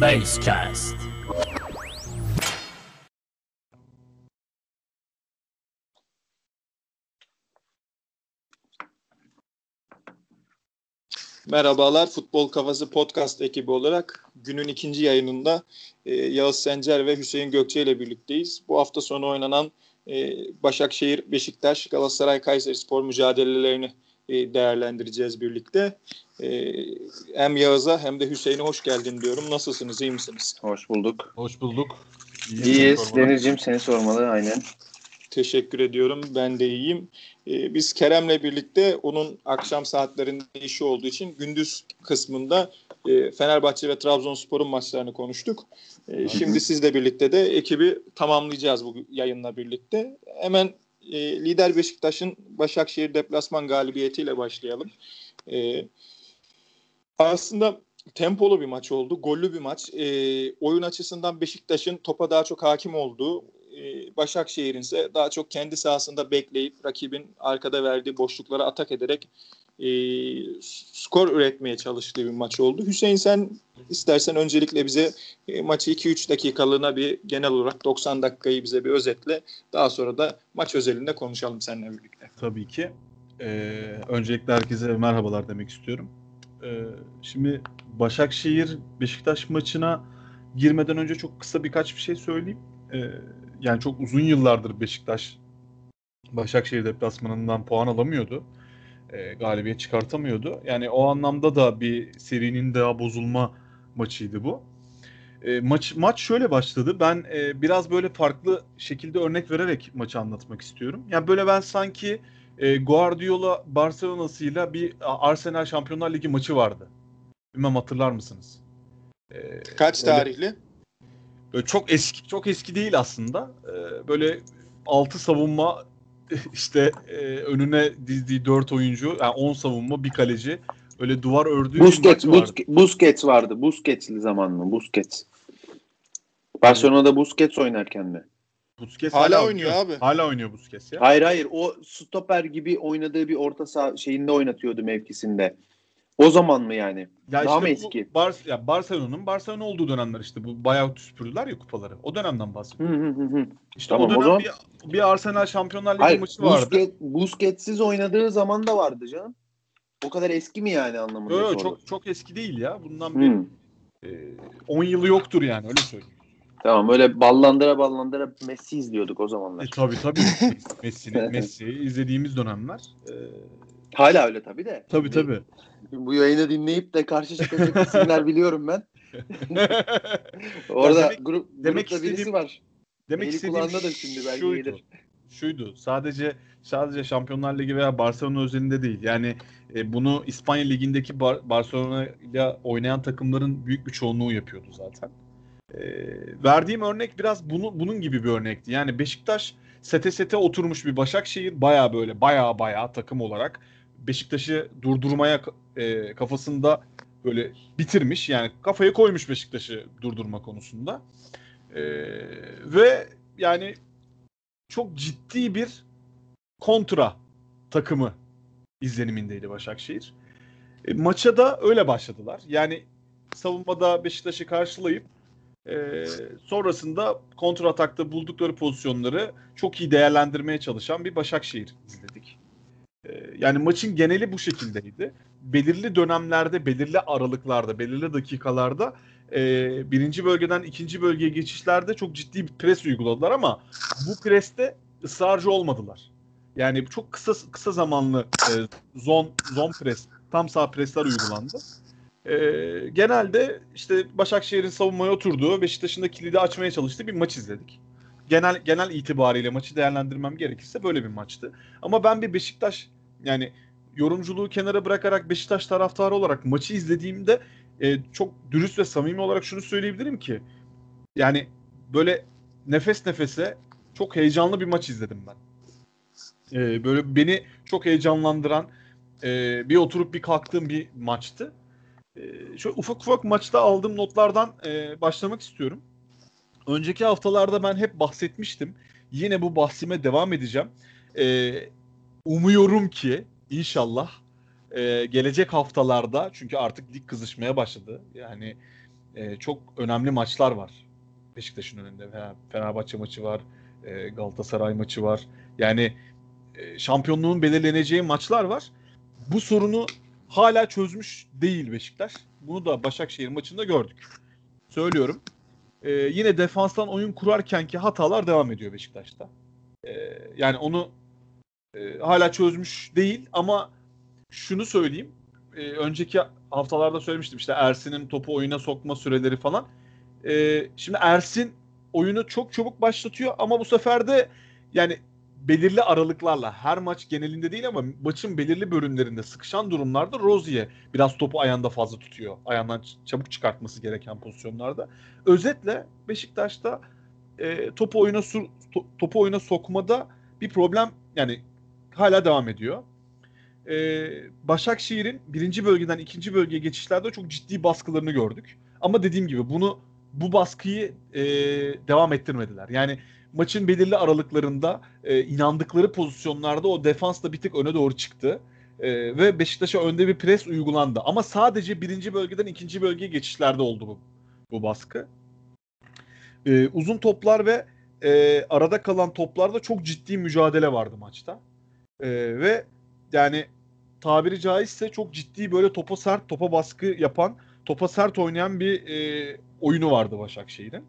Basecast. Merhabalar, Futbol Kafası Podcast ekibi olarak günün ikinci yayınında e, Yağız Sencer ve Hüseyin Gökçe ile birlikteyiz. Bu hafta sonu oynanan e, Başakşehir, Beşiktaş, Galatasaray, Kayseri Spor mücadelelerini e, değerlendireceğiz birlikte. E, hem Yağız'a hem de Hüseyin'e hoş geldin diyorum. Nasılsınız, iyi misiniz? Hoş bulduk. Hoş bulduk. İyiyiz. Deniz'cim seni sormalı aynen. Teşekkür ediyorum. Ben de iyiyim. Ee, biz Kerem'le birlikte onun akşam saatlerinde işi olduğu için gündüz kısmında e, Fenerbahçe ve Trabzonspor'un maçlarını konuştuk. E, şimdi sizle birlikte de ekibi tamamlayacağız bu yayınla birlikte. Hemen e, lider Beşiktaş'ın Başakşehir deplasman galibiyetiyle başlayalım. E, aslında tempolu bir maç oldu. Gollü bir maç. E, oyun açısından Beşiktaş'ın topa daha çok hakim olduğu, e, Başakşehir'in ise daha çok kendi sahasında bekleyip rakibin arkada verdiği boşluklara atak ederek e, skor üretmeye çalıştığı bir maç oldu. Hüseyin sen istersen öncelikle bize e, maçı 2-3 dakikalığına bir genel olarak 90 dakikayı bize bir özetle. Daha sonra da maç özelinde konuşalım seninle birlikte. Tabii ki. Ee, öncelikle herkese merhabalar demek istiyorum. Ee, şimdi Başakşehir Beşiktaş maçına girmeden önce çok kısa birkaç bir şey söyleyeyim. Ee, yani çok uzun yıllardır Beşiktaş Başakşehir deplasmanından puan alamıyordu. E, galibiyet çıkartamıyordu. Yani o anlamda da bir serinin daha bozulma maçıydı bu. E, maç maç şöyle başladı. Ben e, biraz böyle farklı şekilde örnek vererek maçı anlatmak istiyorum. Yani böyle ben sanki e, Guardiola Barcelona'sıyla bir Arsenal Şampiyonlar Ligi maçı vardı. Bilmem hatırlar mısınız? E, Kaç tarihli? Öyle, Böyle çok eski çok eski değil aslında. Ee, böyle altı savunma işte e, önüne dizdiği dört oyuncu yani 10 savunma bir kaleci öyle duvar ördüğü Busquets, bir maç vardı. Busquets vardı. Busquets'li zaman mı? Busquets. Barcelona'da Busquets oynarken mi? Busquets hala, hala oynuyor abi. Hala oynuyor Busquets ya. Hayır hayır o stoper gibi oynadığı bir orta saha şeyinde oynatıyordu mevkisinde. O zaman mı yani? Ya Daha işte mı eski? Bar ya Barcelona'nın Barcelona olduğu dönemler işte bu bayağı süpürdüler ya kupaları. O dönemden bahsediyorum. İşte tamam, o dönem o zaman... bir, bir Arsenal Şampiyonlar Ligi Hayır, maçı vardı. Busquets, Busquets'siz oynadığı zaman da vardı canım. O kadar eski mi yani anlamında? Yok yok çok çok eski değil ya. Bundan hmm. bir 10 e, yılı yoktur yani öyle söyleyeyim. Tamam öyle ballandıra ballandıra Messi izliyorduk o zamanlar. E, tabii tabii. Messi'yi Messi izlediğimiz dönemler. E, Hala öyle tabii de. Tabii tabii. Bu yayını dinleyip de karşı çıkacak isimler biliyorum ben. Orada demek, grup, demek grupta birisi var. Demek Eli istediğim da şimdi belki şuydu. Gelir. Şuydu. Sadece sadece Şampiyonlar Ligi veya Barcelona özelinde değil. Yani e, bunu İspanya Ligi'ndeki Bar- Barcelona ile oynayan takımların büyük bir çoğunluğu yapıyordu zaten. E, verdiğim örnek biraz bunu, bunun gibi bir örnekti. Yani Beşiktaş sete sete oturmuş bir Başakşehir baya böyle baya baya takım olarak Beşiktaş'ı durdurmaya e, kafasında böyle bitirmiş. Yani kafaya koymuş Beşiktaş'ı durdurma konusunda. E, ve yani çok ciddi bir kontra takımı izlenimindeydi Başakşehir. E, maça da öyle başladılar. Yani savunmada Beşiktaş'ı karşılayıp e, sonrasında kontra atakta buldukları pozisyonları çok iyi değerlendirmeye çalışan bir Başakşehir izledik. Ee, yani maçın geneli bu şekildeydi. Belirli dönemlerde, belirli aralıklarda, belirli dakikalarda e, birinci bölgeden ikinci bölgeye geçişlerde çok ciddi bir pres uyguladılar ama bu preste ısrarcı olmadılar. Yani çok kısa kısa zamanlı e, zon zon pres, tam sağ presler uygulandı. E, genelde işte Başakşehir'in savunmaya oturduğu, Beşiktaş'ın da kilidi açmaya çalıştığı bir maç izledik. Genel genel itibariyle maçı değerlendirmem gerekirse böyle bir maçtı. Ama ben bir Beşiktaş yani yorumculuğu kenara bırakarak Beşiktaş taraftarı olarak maçı izlediğimde e, çok dürüst ve samimi olarak şunu söyleyebilirim ki yani böyle nefes nefese çok heyecanlı bir maç izledim ben. E, böyle beni çok heyecanlandıran e, bir oturup bir kalktığım bir maçtı. E, şöyle ufak ufak maçta aldığım notlardan e, başlamak istiyorum. Önceki haftalarda ben hep bahsetmiştim. Yine bu bahsime devam edeceğim. E, umuyorum ki inşallah e, gelecek haftalarda çünkü artık lig kızışmaya başladı. Yani e, çok önemli maçlar var Beşiktaş'ın önünde. Fenerbahçe maçı var, e, Galatasaray maçı var. Yani e, şampiyonluğun belirleneceği maçlar var. Bu sorunu hala çözmüş değil Beşiktaş. Bunu da Başakşehir maçında gördük. Söylüyorum. E, yine defanstan oyun kurarkenki hatalar devam ediyor Beşiktaş'ta. E, yani onu e, hala çözmüş değil ama şunu söyleyeyim. E, önceki haftalarda söylemiştim işte Ersin'in topu oyuna sokma süreleri falan. E, şimdi Ersin oyunu çok çabuk başlatıyor ama bu sefer de yani belirli aralıklarla her maç genelinde değil ama maçın belirli bölümlerinde sıkışan durumlarda Rozier biraz topu ayağında fazla tutuyor. Ayağından çabuk çıkartması gereken pozisyonlarda. Özetle Beşiktaş'ta e, topu oyuna su, to, topu oyuna sokmada bir problem yani hala devam ediyor. Ee, Başakşehir'in birinci bölgeden ikinci bölgeye geçişlerde çok ciddi baskılarını gördük. Ama dediğim gibi bunu bu baskıyı e, devam ettirmediler. Yani maçın belirli aralıklarında e, inandıkları pozisyonlarda o defans da bir tık öne doğru çıktı. E, ve Beşiktaş'a önde bir pres uygulandı. Ama sadece birinci bölgeden ikinci bölgeye geçişlerde oldu bu, bu baskı. E, uzun toplar ve e, arada kalan toplarda çok ciddi mücadele vardı maçta. E, ve yani tabiri caizse çok ciddi böyle topa sert, topa baskı yapan, topa sert oynayan bir e, oyunu vardı Başakşehir'in.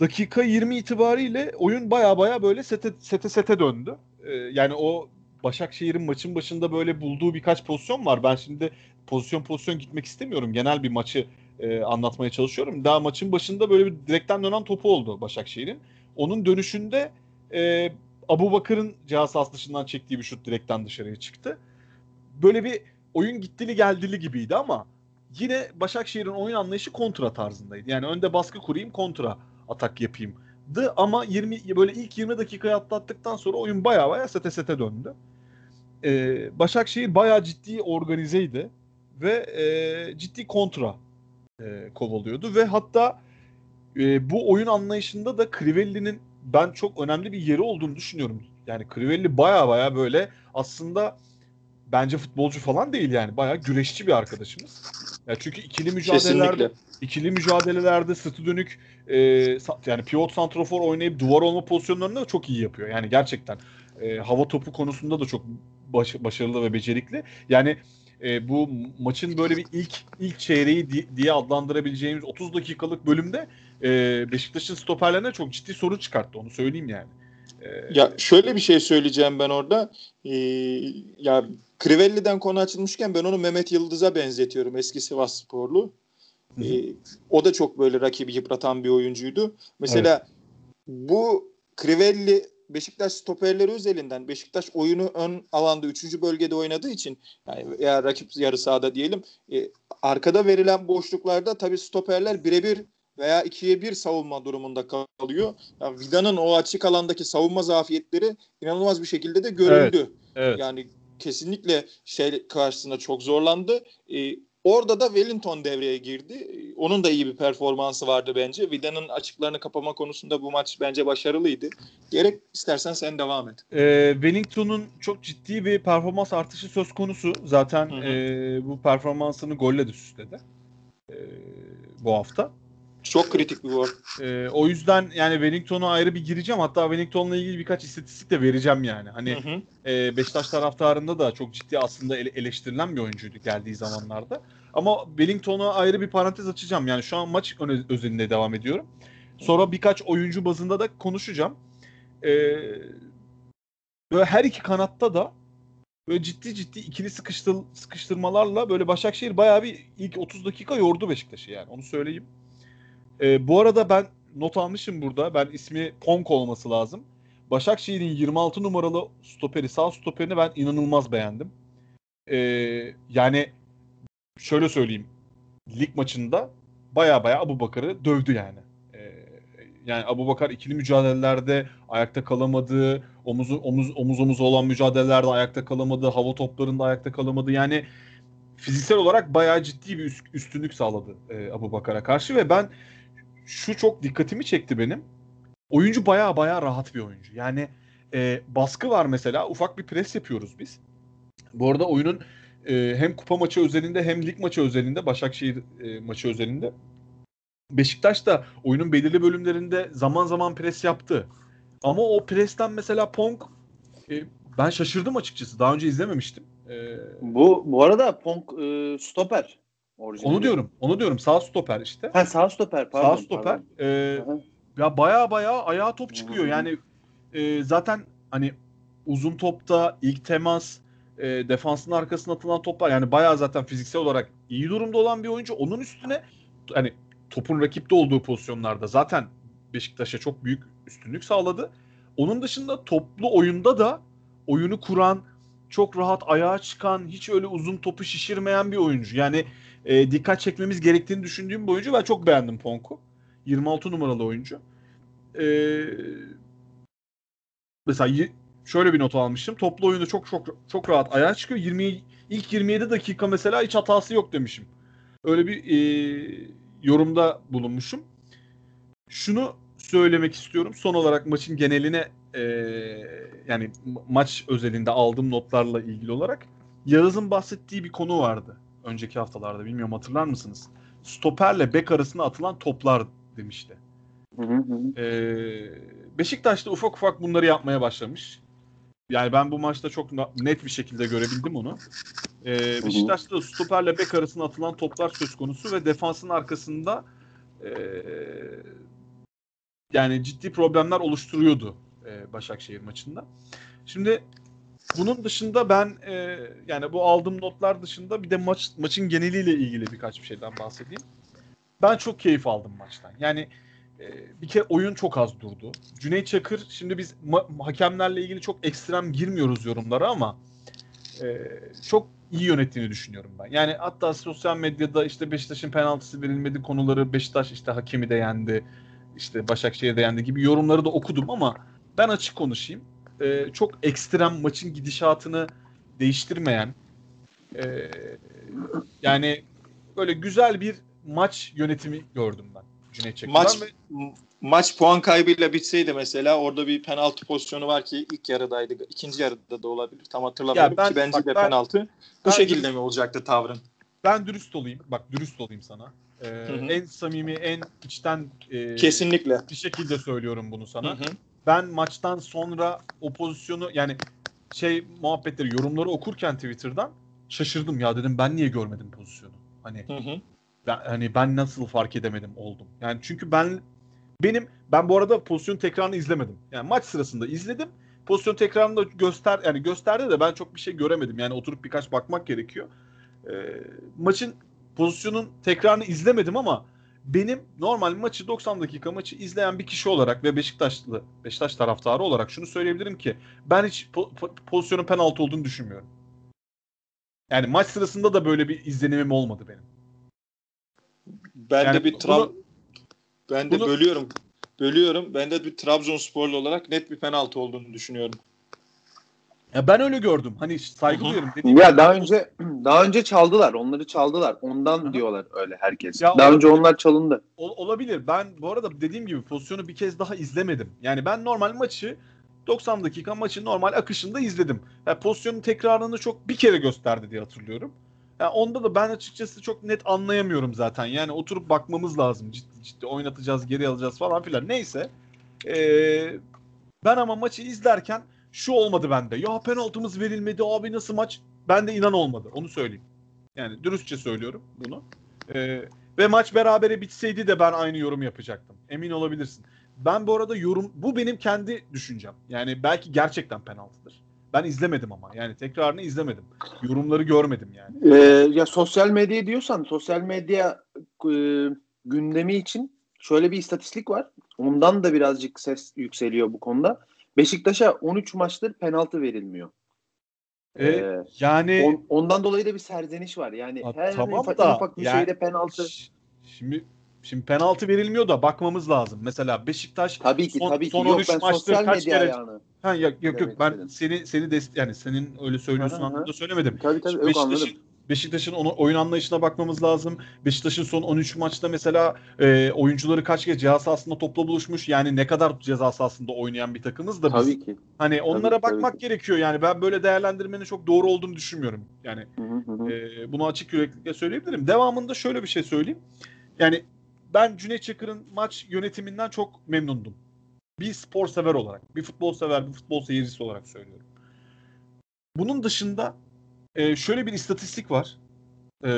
Dakika 20 itibariyle oyun baya baya böyle sete sete, sete döndü. E, yani o Başakşehir'in maçın başında böyle bulduğu birkaç pozisyon var. Ben şimdi pozisyon pozisyon gitmek istemiyorum. Genel bir maçı e, anlatmaya çalışıyorum. Daha maçın başında böyle bir direkten dönen topu oldu Başakşehir'in. Onun dönüşünde e, Abu Bakır'ın cihaz dışından çektiği bir şut direkten dışarıya çıktı. Böyle bir oyun gittili geldili gibiydi ama yine Başakşehir'in oyun anlayışı kontra tarzındaydı. Yani önde baskı kurayım kontra atak yapayım. Dı ama 20 böyle ilk 20 dakikayı atlattıktan sonra oyun baya baya sete sete döndü. Ee, Başakşehir baya ciddi organizeydi ve e, ciddi kontra e, kovalıyordu ve hatta e, bu oyun anlayışında da Crivelli'nin ben çok önemli bir yeri olduğunu düşünüyorum. Yani Crivelli baya baya böyle aslında bence futbolcu falan değil yani baya güreşçi bir arkadaşımız. Yani çünkü ikili mücadelelerde Kesinlikle. ikili mücadelelerde sırtı dönük e, yani pivot santrofor oynayıp duvar olma pozisyonlarını da çok iyi yapıyor. Yani gerçekten e, hava topu konusunda da çok baş, başarılı ve becerikli. Yani e, bu maçın böyle bir ilk ilk çeyreği di, diye adlandırabileceğimiz 30 dakikalık bölümde e, Beşiktaş'ın stoperlerine çok ciddi sorun çıkarttı. Onu söyleyeyim yani. E, ya şöyle bir şey söyleyeceğim ben orada. Ee, ya Crivelli'den konu açılmışken ben onu Mehmet Yıldız'a benzetiyorum. Eski Sivas sporlu. Ee, o da çok böyle rakibi yıpratan bir oyuncuydu. Mesela evet. bu Crivelli Beşiktaş stoperleri özelinden Beşiktaş oyunu ön alanda 3. bölgede oynadığı için yani ya rakip yarı sahada diyelim e, arkada verilen boşluklarda tabii stoperler birebir veya ikiye bir savunma durumunda kalıyor. Yani Vida'nın o açık alandaki savunma zafiyetleri inanılmaz bir şekilde de görüldü. Evet, evet. Yani kesinlikle şey karşısında çok zorlandı. E, orada da Wellington devreye girdi. Onun da iyi bir performansı vardı bence. Vida'nın açıklarını kapama konusunda bu maç bence başarılıydı. Gerek istersen sen devam et. E, Wellington'un çok ciddi bir performans artışı söz konusu. Zaten E, bu performansını golle de süsledi. E, bu hafta. Çok kritik bir gol. Ee, o yüzden yani Wellington'a ayrı bir gireceğim. Hatta Wellington'la ilgili birkaç istatistik de vereceğim yani. Hani hı hı. E, Beşiktaş taraftarında da çok ciddi aslında ele- eleştirilen bir oyuncuydu geldiği zamanlarda. Ama Wellington'a ayrı bir parantez açacağım. Yani şu an maç öne- özelinde devam ediyorum. Sonra birkaç oyuncu bazında da konuşacağım. Ee, böyle her iki kanatta da böyle ciddi ciddi ikili sıkıştır, sıkıştırmalarla böyle Başakşehir bayağı bir ilk 30 dakika yordu Beşiktaş'ı yani onu söyleyeyim. E, bu arada ben not almışım burada. Ben ismi Ponk olması lazım. Başakşehir'in 26 numaralı stoperi, sağ stoperini ben inanılmaz beğendim. E, yani şöyle söyleyeyim. Lig maçında baya baya Abu Bakar'ı dövdü yani. E, yani Abu Bakar ikili mücadelelerde ayakta kalamadı. Omuz, omuz, omuz omuz olan mücadelelerde ayakta kalamadı. Hava toplarında ayakta kalamadı. Yani fiziksel olarak bayağı ciddi bir üstünlük sağladı e, Abu Bakar'a karşı ve ben şu çok dikkatimi çekti benim. Oyuncu baya baya rahat bir oyuncu. Yani e, baskı var mesela. Ufak bir pres yapıyoruz biz. Bu arada oyunun e, hem kupa maçı özelinde hem lig maçı özelinde Başakşehir e, maçı özelinde Beşiktaş da oyunun belirli bölümlerinde zaman zaman pres yaptı. Ama o presten mesela Pong e, ben şaşırdım açıkçası. Daha önce izlememiştim. E, Bu bu arada Pong e, stoper. Orijinali. onu diyorum. Onu diyorum. Sağ stoper işte. Ha sağ stoper pardon. Sağ stoper. pardon. E, Aha. ya baya baya ayağa top çıkıyor. Yani e, zaten hani uzun topta ilk temas e, defansın arkasına atılan toplar yani baya zaten fiziksel olarak iyi durumda olan bir oyuncu. Onun üstüne hani topun rakipte olduğu pozisyonlarda zaten Beşiktaş'a çok büyük üstünlük sağladı. Onun dışında toplu oyunda da oyunu kuran, çok rahat ayağa çıkan, hiç öyle uzun topu şişirmeyen bir oyuncu. Yani e, dikkat çekmemiz gerektiğini düşündüğüm bir oyuncu. Ben çok beğendim Ponk'u. 26 numaralı oyuncu. E, mesela şöyle bir not almıştım. Toplu oyunda çok çok çok rahat ayağa çıkıyor. 20 ilk 27 dakika mesela hiç hatası yok demişim. Öyle bir e, yorumda bulunmuşum. Şunu söylemek istiyorum. Son olarak maçın geneline e, yani ma- maç özelinde aldığım notlarla ilgili olarak Yağız'ın bahsettiği bir konu vardı önceki haftalarda. Bilmiyorum hatırlar mısınız? Stoperle bek arasına atılan toplar demişti. Hı hı hı. Ee, Beşiktaş da ufak ufak bunları yapmaya başlamış. Yani ben bu maçta çok net bir şekilde görebildim onu. Ee, Beşiktaş'ta da stoperle bek arasına atılan toplar söz konusu ve defansın arkasında ee, yani ciddi problemler oluşturuyordu ee, Başakşehir maçında. Şimdi bunun dışında ben ee, yani bu aldığım notlar dışında bir de maç maçın geneliyle ilgili birkaç bir şeyden bahsedeyim. Ben çok keyif aldım maçtan. Yani ee, bir kere oyun çok az durdu. Cüneyt Çakır şimdi biz ma- hakemlerle ilgili çok ekstrem girmiyoruz yorumlara ama e, çok iyi yönettiğini düşünüyorum ben. Yani hatta sosyal medyada işte Beşiktaş'ın penaltısı verilmedi konuları Beşiktaş işte hakemi de yendi işte Başakşehir de yendi gibi yorumları da okudum ama ben açık konuşayım. Ee, çok ekstrem maçın gidişatını değiştirmeyen e, yani böyle güzel bir maç yönetimi gördüm ben Cüneyt Çakır'dan Maç ve maç puan kaybıyla bitseydi mesela orada bir penaltı pozisyonu var ki ilk yarıdaydı. ikinci yarıda da olabilir. Tam hatırlamıyorum Ya ben- ki bence bak de ben- penaltı. Bu ben- şekilde mi olacaktı tavrın? ben dürüst olayım. Bak dürüst olayım sana. Ee, hı. en samimi, en içten e, Kesinlikle. bir şekilde söylüyorum bunu sana. Hı hı. Ben maçtan sonra o pozisyonu yani şey muhabbetleri, yorumları okurken Twitter'dan şaşırdım ya dedim ben niye görmedim pozisyonu? Hani Hı hı. ben, hani ben nasıl fark edemedim oldum. Yani çünkü ben benim ben bu arada pozisyon tekrarını izlemedim. Yani maç sırasında izledim. Pozisyon tekrarını da göster yani gösterdi de ben çok bir şey göremedim. Yani oturup birkaç bakmak gerekiyor. Ee, maçın pozisyonun tekrarını izlemedim ama benim normal maçı 90 dakika maçı izleyen bir kişi olarak ve Beşiktaşlı Beşiktaş taraftarı olarak şunu söyleyebilirim ki ben hiç po- po- pozisyonun penaltı olduğunu düşünmüyorum. Yani maç sırasında da böyle bir izlenimim olmadı benim. Ben Yani de bir bunu- Trab ben de bunu- bölüyorum. Bölüyorum. Ben de bir Trabzonsporlu olarak net bir penaltı olduğunu düşünüyorum. Ya ben öyle gördüm. Hani saygı duyuyorum. Dediğim Ya gibi daha önce daha önce çaldılar. Onları çaldılar. Ondan Hı hı. diyorlar öyle herkes. Ya daha o- önce onlar çalındı. Ol- olabilir. Ben bu arada dediğim gibi pozisyonu bir kez daha izlemedim. Yani ben normal maçı 90 dakika maçın normal akışında izledim. Yani pozisyonun tekrarını çok bir kere gösterdi diye hatırlıyorum. Yani onda da ben açıkçası çok net anlayamıyorum zaten. Yani oturup bakmamız lazım. Ciddi ciddi oynatacağız, geri alacağız falan filan. Neyse. Ee, ben ama maçı izlerken şu olmadı bende. Ya penaltımız verilmedi abi nasıl maç? Bende inan olmadı. Onu söyleyeyim. Yani dürüstçe söylüyorum bunu. Ee, ve maç berabere bitseydi de ben aynı yorum yapacaktım. Emin olabilirsin. Ben bu arada yorum bu benim kendi düşüncem. Yani belki gerçekten penaltıdır. Ben izlemedim ama. Yani tekrarını izlemedim. Yorumları görmedim yani. Ee, ya sosyal medya diyorsan sosyal medya e, gündemi için şöyle bir istatistik var. Ondan da birazcık ses yükseliyor bu konuda. Beşiktaş'a 13 maçtır penaltı verilmiyor. Ee, Ee, yani on- ondan dolayı da bir serzeniş var. Yani Ha, her tamam ufak, da, ufak bir yani- şeyde penaltı. Şimdi şimdi penaltı verilmiyor da bakmamız lazım. Mesela Beşiktaş Tabii ki son- tabii ki. son Yok 13 ben maçtır kaç kere- ayağını. ha yok yok yok ben istedim. seni seni dest yani senin öyle söylüyorsun anlamda söylemedim. Tabii tabii yok Beşiktaş'ın. Beşiktaş'ın onu, oyun anlayışına bakmamız lazım. Beşiktaş'ın son 13 maçta mesela e, oyuncuları kaç kez ceza sahasında topla buluşmuş. Yani ne kadar ceza sahasında oynayan bir takımız da biz. Tabii ki. Hani onlara tabii bakmak ki. gerekiyor. Yani ben böyle değerlendirmenin çok doğru olduğunu düşünmüyorum. Yani Hı hı hı. e, bunu açık yüreklilikle söyleyebilirim. Devamında şöyle bir şey söyleyeyim. Yani ben Cüneyt Çakır'ın maç yönetiminden çok memnundum. Bir spor sever olarak, bir futbol sever, bir futbol seyircisi olarak söylüyorum. Bunun dışında e, şöyle bir istatistik var. E,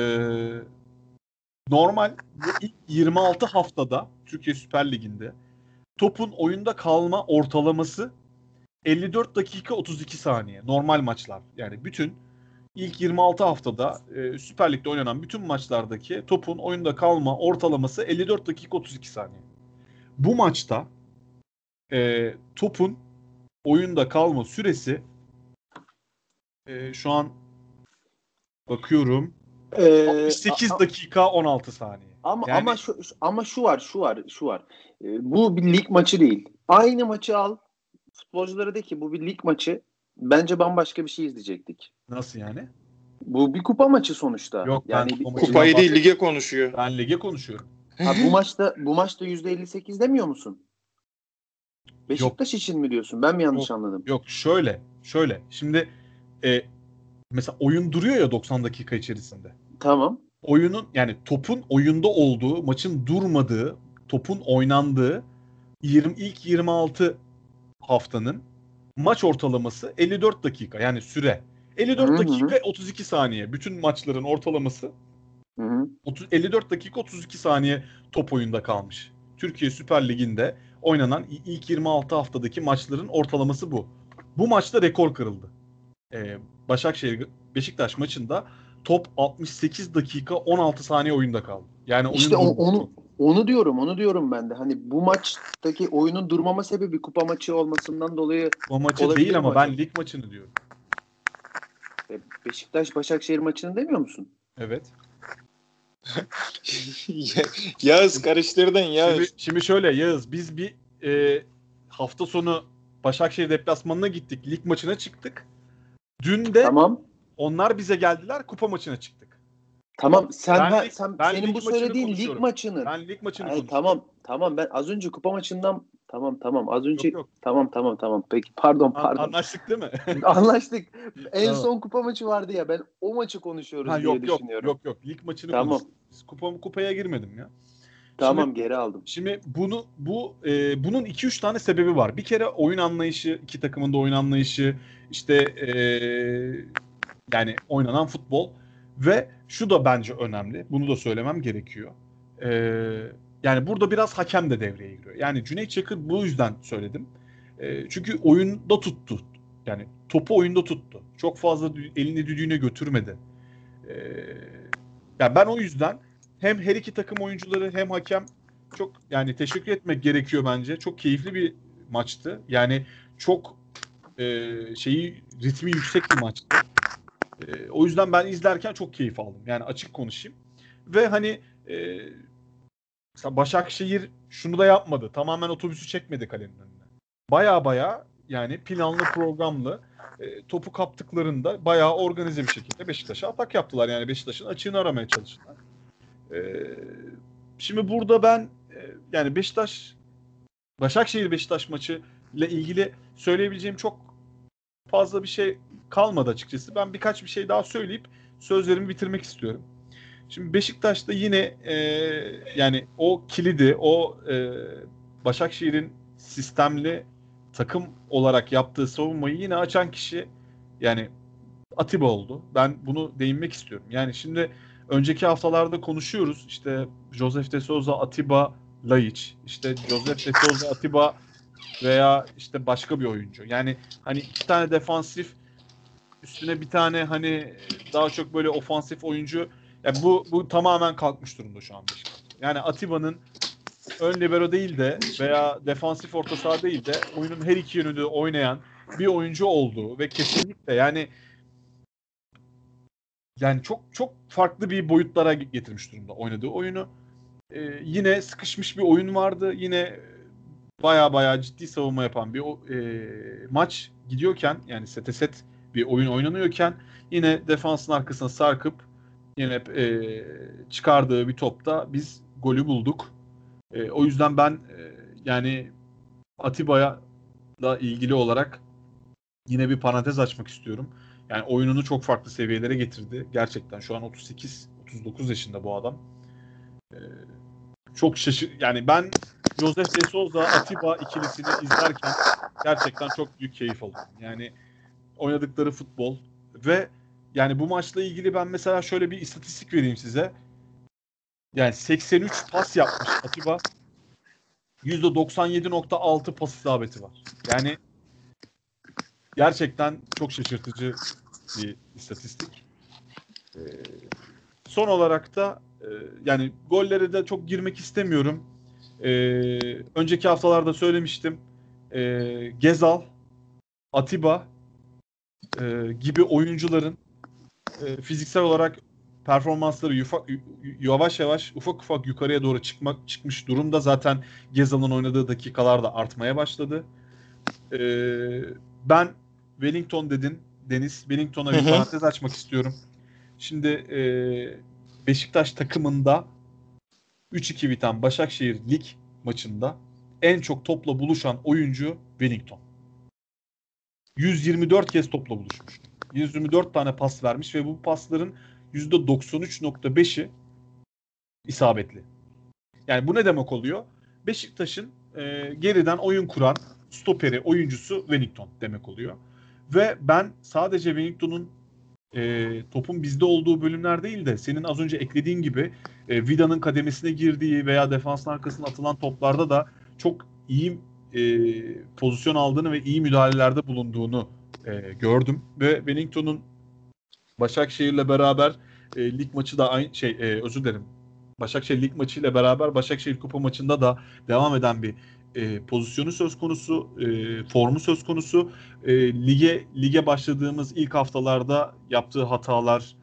normal ilk 26 haftada Türkiye Süper Ligi'nde topun oyunda kalma ortalaması 54 dakika 32 saniye. Normal maçlar. Yani bütün ilk 26 haftada e, Süper Lig'de oynanan bütün maçlardaki topun oyunda kalma ortalaması 54 dakika 32 saniye. Bu maçta e, topun oyunda kalma süresi e, şu an bakıyorum Ee, 68 a- dakika 16 saniye. Ama Yani- ama şu ama şu var, şu var, şu var. Ee, bu bir lig maçı değil. Aynı maçı al. Futbolculara de ki bu bir lig maçı. Bence bambaşka bir şey izleyecektik. Nasıl yani? Bu bir kupa maçı sonuçta. Yok, ben yani maçı- Kupayı değil lige konuşuyor. Ben lige konuşuyorum. Ha, bu maçta bu maçta %58 demiyor musun? Beşiktaş için mi diyorsun? Ben mi yanlış Yok. anladım? Yok şöyle, şöyle. Şimdi e, mesela oyun duruyor ya 90 dakika içerisinde. Tamam. oyunun yani topun oyunda olduğu, maçın durmadığı, topun oynandığı 20 ilk 26 haftanın maç ortalaması 54 dakika yani süre. 54 Hı hı. dakika 32 saniye. Bütün maçların ortalaması Hı hı. 30, 54 dakika 32 saniye top oyunda kalmış. Türkiye Süper Ligi'nde oynanan ilk 26 haftadaki maçların ortalaması bu. Bu maçta rekor kırıldı. Ee, Başakşehir Beşiktaş maçında top 68 dakika 16 saniye oyunda kaldı. Yani oyun İşte o- durdu. onu onu diyorum, onu diyorum ben de. Hani bu maçtaki oyunun durmama sebebi kupa maçı olmasından dolayı o maçı değil ama mi ben lig maçını diyorum. e, Beşiktaş Başakşehir maçını demiyor musun? Evet. Yağız karıştırdın Yağız. Şimdi, şimdi şöyle Yağız biz bir e, hafta sonu Başakşehir deplasmanına gittik. Lig maçına çıktık. Dün de Tamam. onlar bize geldiler. Kupa maçına çıktık. Tamam sen Ben ha- sen ben senin bu söylediğin lig maçını. Ben lig maçını Ay, konuşuyorum. tamam tamam ben az önce kupa maçından tamam tamam az önce Yok yok. tamam tamam tamam peki pardon pardon Anlaştık değil mi? anlaştık. En Tamam. son kupa maçı vardı ya ben o maçı konuşuyoruz ha, diye yok yok düşünüyorum. yok yok. Lig maçını Tamam. konuştuk. Kupa, kupaya girmedim ya. Tamam Şimdi- geri aldım. Şimdi bunu bu e, bunun 2-3 tane sebebi var. Bir kere oyun anlayışı, iki takımın da oyun anlayışı, işte e, yani oynanan futbol ve şu da bence önemli. Bunu da söylemem gerekiyor. E, yani burada biraz hakem de devreye giriyor. Yani Cüneyt Çakır bu yüzden söyledim. E, çünkü oyunda tuttu. Yani topu oyunda tuttu. Çok fazla elini düdüğüne götürmedi. E, yani ben o yüzden hem her iki takım oyuncuları hem hakem çok yani teşekkür etmek gerekiyor bence. Çok keyifli bir maçtı. Yani çok e, şeyi ritmi yüksek bir maçtı. E, o yüzden ben izlerken çok keyif aldım. Yani açık konuşayım. Ve hani e, mesela Başakşehir şunu da yapmadı. Tamamen otobüsü çekmedi kalenin önüne. Baya baya yani planlı programlı e, topu kaptıklarında bayağı organize bir şekilde Beşiktaş'a atak yaptılar. Yani Beşiktaş'ın açığını aramaya çalıştılar. Ee, şimdi burada ben e, yani Beşiktaş Başakşehir Beşiktaş maçı ile ilgili söyleyebileceğim çok fazla bir şey kalmadı açıkçası. Ben birkaç bir şey daha söyleyip sözlerimi bitirmek istiyorum. Şimdi Beşiktaş'ta yine e, yani o kilidi, o e, Başakşehir'in sistemli takım olarak yaptığı savunmayı yine açan kişi yani Atiba oldu. Ben bunu değinmek istiyorum. Yani şimdi önceki haftalarda konuşuyoruz. İşte Joseph de Souza, Atiba, Laiç. İşte Joseph de Souza, Atiba veya işte başka bir oyuncu. Yani hani iki tane defansif üstüne bir tane hani daha çok böyle ofansif oyuncu. Yani bu bu tamamen kalkmış durumda şu an. Yani Atiba'nın ön libero değil de veya defansif orta saha değil de oyunun her iki yönünde oynayan bir oyuncu olduğu ve kesinlikle yani yani çok çok farklı bir boyutlara getirmiş durumda oynadığı oyunu. Ee, yine sıkışmış bir oyun vardı. Yine baya baya ciddi savunma yapan bir e, maç gidiyorken yani sete set bir oyun oynanıyorken yine defansın arkasına sarkıp yine e, çıkardığı bir topta biz golü bulduk. E, o yüzden ben e, yani Atiba'ya da ilgili olarak yine bir parantez açmak istiyorum. Yani oyununu çok farklı seviyelere getirdi. Gerçekten şu an 38 39 yaşında bu adam. Ee, çok şaşır yani ben Joseph de Souza Atiba ikilisini izlerken gerçekten çok büyük keyif aldım. Yani oynadıkları futbol ve yani bu maçla ilgili ben mesela şöyle bir istatistik vereyim size. Yani 83 pas yapmış Atiba. %97.6 pas isabeti var. Yani gerçekten çok şaşırtıcı bir istatistik. Ee, son olarak da e, yani gollere de çok girmek istemiyorum. Ee, önceki haftalarda söylemiştim. Ee, Gezal, Atiba e, gibi oyuncuların e, fiziksel olarak performansları yufa, yavaş yavaş ufak ufak yukarıya doğru çıkmak çıkmış durumda. Zaten Gezal'ın oynadığı dakikalar da artmaya başladı. Ee, ben Wellington dedin Deniz. Wellington'a bir parantez açmak istiyorum. Şimdi e, Beşiktaş takımında 3-2 biten Başakşehir lig maçında en çok topla buluşan oyuncu Wellington. 124 kez topla buluşmuş. 124 tane pas vermiş ve bu pasların %93.5'i isabetli. Yani bu ne demek oluyor? Beşiktaş'ın e, geriden oyun kuran stoperi, oyuncusu Wellington demek oluyor. Ve ben sadece Wellington'un e, topun bizde olduğu bölümler değil de senin az önce eklediğin gibi e, Vida'nın kademesine girdiği veya defansın arkasına atılan toplarda da çok iyi e, pozisyon aldığını ve iyi müdahalelerde bulunduğunu e, gördüm. Ve Wellington'un Başakşehir'le beraber e, lig maçı da aynı şey e, özür dilerim. Başakşehir lig maçı ile beraber Başakşehir Kupa maçında da devam eden bir e, pozisyonu söz konusu, e, formu söz konusu. E, lige lige başladığımız ilk haftalarda yaptığı hatalar,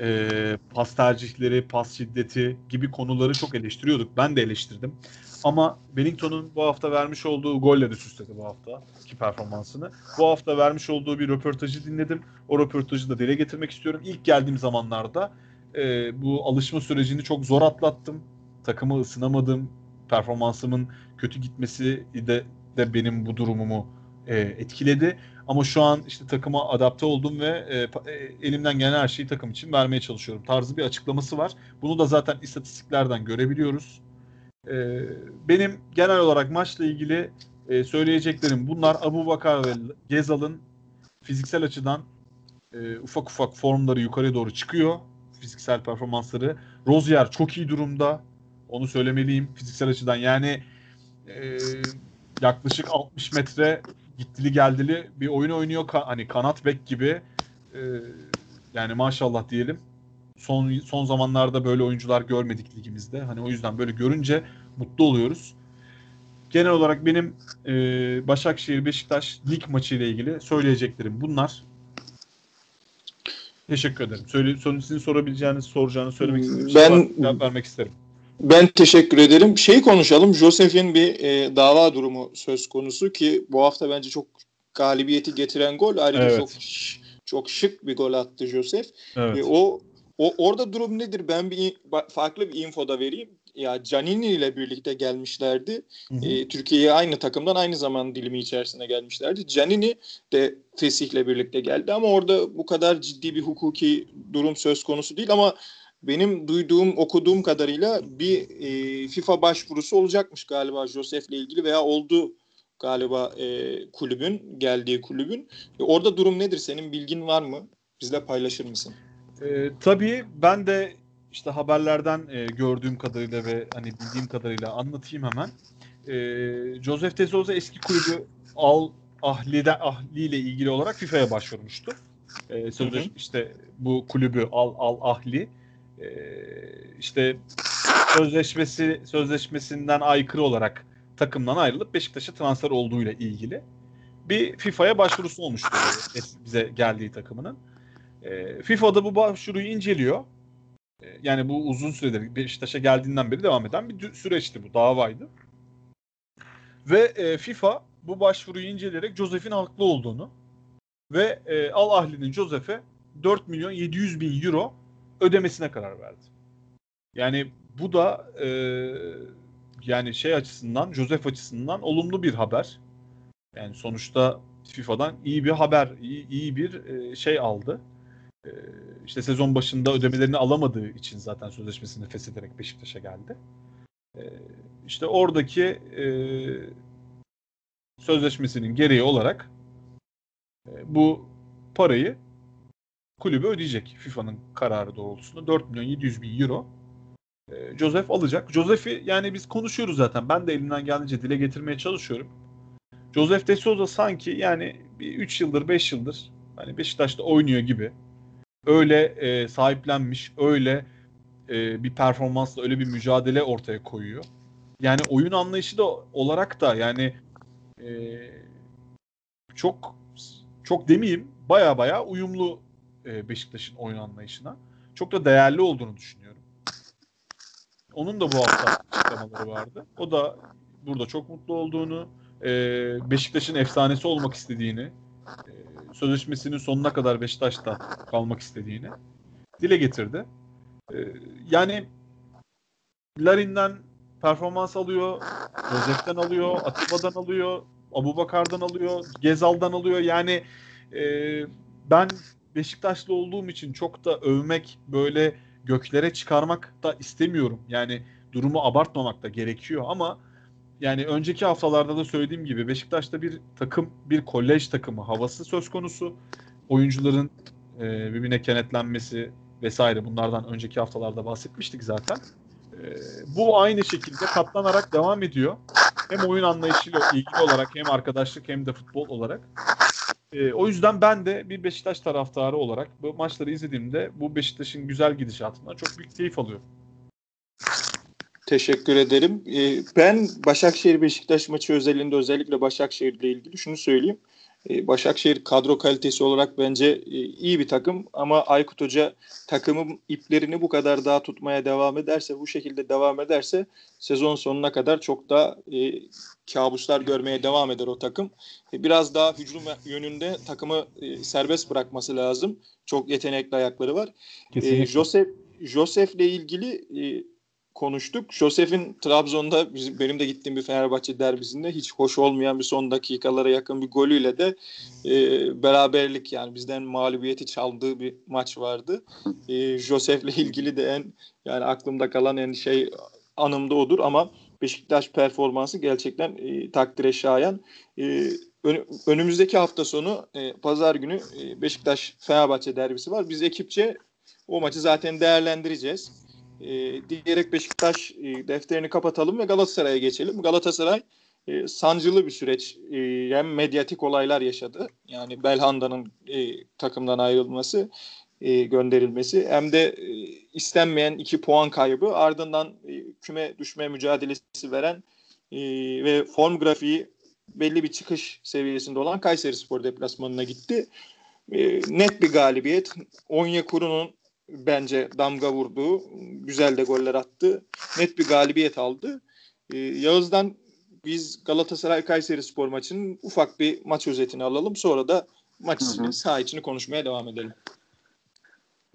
e, pas tercihleri, pas şiddeti gibi konuları çok eleştiriyorduk. Ben de eleştirdim. Ama Wellington'un bu hafta vermiş olduğu golle de süsledi bu hafta ki performansını. Bu hafta vermiş olduğu bir röportajı dinledim. O röportajı da dile getirmek istiyorum. İlk geldiğim zamanlarda e, bu alışma sürecini çok zor atlattım. Takımı ısınamadım. Performansımın kötü gitmesi de, de benim bu durumumu e, etkiledi. Ama şu an işte takıma adapte oldum ve e, e, elimden gelen her şeyi takım için vermeye çalışıyorum. Tarzı bir açıklaması var. Bunu da zaten istatistiklerden görebiliyoruz. E, benim genel olarak maçla ilgili e, söyleyeceklerim bunlar. Abu Bakar ve Gezal'ın fiziksel açıdan e, ufak ufak formları yukarı doğru çıkıyor. Fiziksel performansları. Rozier çok iyi durumda. Onu söylemeliyim fiziksel açıdan. Yani e, yaklaşık 60 metre gittili geldili bir oyun oynuyor. Ka- hani kanat bek gibi. E, yani maşallah diyelim. Son son zamanlarda böyle oyuncular görmedik ligimizde. Hani o yüzden böyle görünce mutlu oluyoruz. Genel olarak benim e, Başakşehir Beşiktaş lig maçı ile ilgili söyleyeceklerim bunlar. Teşekkür ederim. Söyle, sizin sorabileceğiniz, soracağınız, söylemek istediğiniz ben, şey. Cevap vermek isterim. Ben teşekkür ederim. Şey konuşalım. Josef'in bir e, dava durumu söz konusu ki bu hafta bence çok galibiyeti getiren gol. Ayrıca evet. çok çok şık bir gol attı Josef. Evet. E, o o orada durum nedir? Ben bir farklı bir info da vereyim. Ya Canini ile birlikte gelmişlerdi. E, Türkiye'ye aynı takımdan aynı zaman dilimi içerisinde gelmişlerdi. Canini de Fesih'le birlikte geldi ama orada bu kadar ciddi bir hukuki durum söz konusu değil ama benim duyduğum, okuduğum kadarıyla bir e, FIFA başvurusu olacakmış galiba Josef'le ilgili veya oldu galiba e, kulübün, geldiği kulübün. E, orada durum nedir? Senin bilgin var mı? Bizle paylaşır mısın? E, tabii ben de işte haberlerden e, gördüğüm kadarıyla ve hani bildiğim kadarıyla anlatayım hemen. E, Joseph de Souza eski kulübü Al Ahli'de Ahli ile ilgili olarak FIFA'ya başvurmuştu. E, sözleş, işte bu kulübü Al Al Ahli e, işte sözleşmesi sözleşmesinden aykırı olarak takımdan ayrılıp Beşiktaş'a transfer olduğuyla ilgili bir FIFA'ya başvurusu olmuştu bize geldiği takımının. E, FIFA da bu başvuruyu inceliyor. E, yani bu uzun süredir Beşiktaş'a geldiğinden beri devam eden bir süreçti bu davaydı. Ve e, FIFA bu başvuruyu inceleyerek Josef'in haklı olduğunu ve e, Al Ahli'nin Josef'e 4 milyon 700 bin euro ödemesine karar verdi. Yani bu da e, yani şey açısından, Joseph açısından olumlu bir haber. Yani sonuçta FIFA'dan iyi bir haber, iyi, iyi bir e, şey aldı. E, işte sezon başında ödemelerini alamadığı için zaten sözleşmesini feshederek Beşiktaş'a geldi. E, işte oradaki e, sözleşmesinin gereği olarak e, bu parayı kulübe ödeyecek FIFA'nın kararı doğrultusunda 4 milyon 700 bin euro e, Joseph alacak. Joseph'i yani biz konuşuyoruz zaten. Ben de elimden geldiğince dile getirmeye çalışıyorum. Joseph de Souza sanki yani bir 3 yıldır 5 yıldır hani Beşiktaş'ta oynuyor gibi öyle e, sahiplenmiş, öyle e, bir performansla öyle bir mücadele ortaya koyuyor. Yani oyun anlayışı da olarak da yani e, çok çok demeyeyim baya baya uyumlu e, Beşiktaş'ın oyun anlayışına. Çok da değerli olduğunu düşünüyorum. Onun da bu hafta açıklamaları vardı. O da burada çok mutlu olduğunu, e, Beşiktaş'ın efsanesi olmak istediğini, e, sözleşmesinin sonuna kadar Beşiktaş'ta kalmak istediğini dile getirdi. Yani Larin'den performans alıyor, Joseph'ten alıyor, Atiba'dan alıyor, Abubakar'dan alıyor, Gezal'dan alıyor. Yani e, ben Beşiktaşlı olduğum için çok da övmek böyle göklere çıkarmak da istemiyorum. Yani durumu abartmamak da gerekiyor ama yani önceki haftalarda da söylediğim gibi Beşiktaş'ta bir takım, bir kolej takımı havası söz konusu. Oyuncuların e, birbirine kenetlenmesi vesaire bunlardan önceki haftalarda bahsetmiştik zaten. E, bu aynı şekilde katlanarak devam ediyor. Hem oyun anlayışıyla ilgili olarak hem arkadaşlık hem de futbol olarak. E, o yüzden ben de bir Beşiktaş taraftarı olarak bu maçları izlediğimde bu Beşiktaş'ın güzel gidişatından çok büyük keyif alıyorum. Teşekkür ederim. Ee, ben Başakşehir Beşiktaş maçı özelinde özellikle Başakşehir ile ilgili şunu söyleyeyim. Ee, Başakşehir kadro kalitesi olarak bence e, iyi bir takım ama Aykut Hoca takımın iplerini bu kadar daha tutmaya devam ederse, bu şekilde devam ederse sezon sonuna kadar çok daha e, kabuslar görmeye devam eder o takım. E, biraz daha hücum yönünde takımı e, serbest bırakması lazım. Çok yetenekli ayakları var. Kesinlikle. E, Joseph ile ilgili e, konuştuk. Josef'in Trabzon'da benim de gittiğim bir Fenerbahçe derbisinde hiç hoş olmayan bir son dakikalara yakın bir golüyle de e, beraberlik yani bizden mağlubiyeti çaldığı bir maç vardı. E, Josef'le ilgili de en yani aklımda kalan en şey anımda odur ama Beşiktaş performansı gerçekten e, takdire şayan. E, önümüzdeki hafta sonu e, pazar günü e, Beşiktaş Fenerbahçe derbisi var. Biz ekipçe o maçı zaten değerlendireceğiz e, diyerek Beşiktaş e, defterini kapatalım ve Galatasaray'a geçelim. Galatasaray e, sancılı bir süreç e, hem medyatik olaylar yaşadı. Yani Belhanda'nın e, takımdan ayrılması, e, gönderilmesi hem de e, istenmeyen iki puan kaybı ardından e, küme düşme mücadelesi veren e, ve form grafiği belli bir çıkış seviyesinde olan Kayseri Spor deplasmanına gitti. E, net bir galibiyet. Onyekuru'nun bence damga vurdu. Güzel de goller attı. Net bir galibiyet aldı. Ee, Yağız'dan biz Galatasaray Kayseri Spor maçının ufak bir maç özetini alalım. Sonra da maç içini, saha içini konuşmaya devam edelim.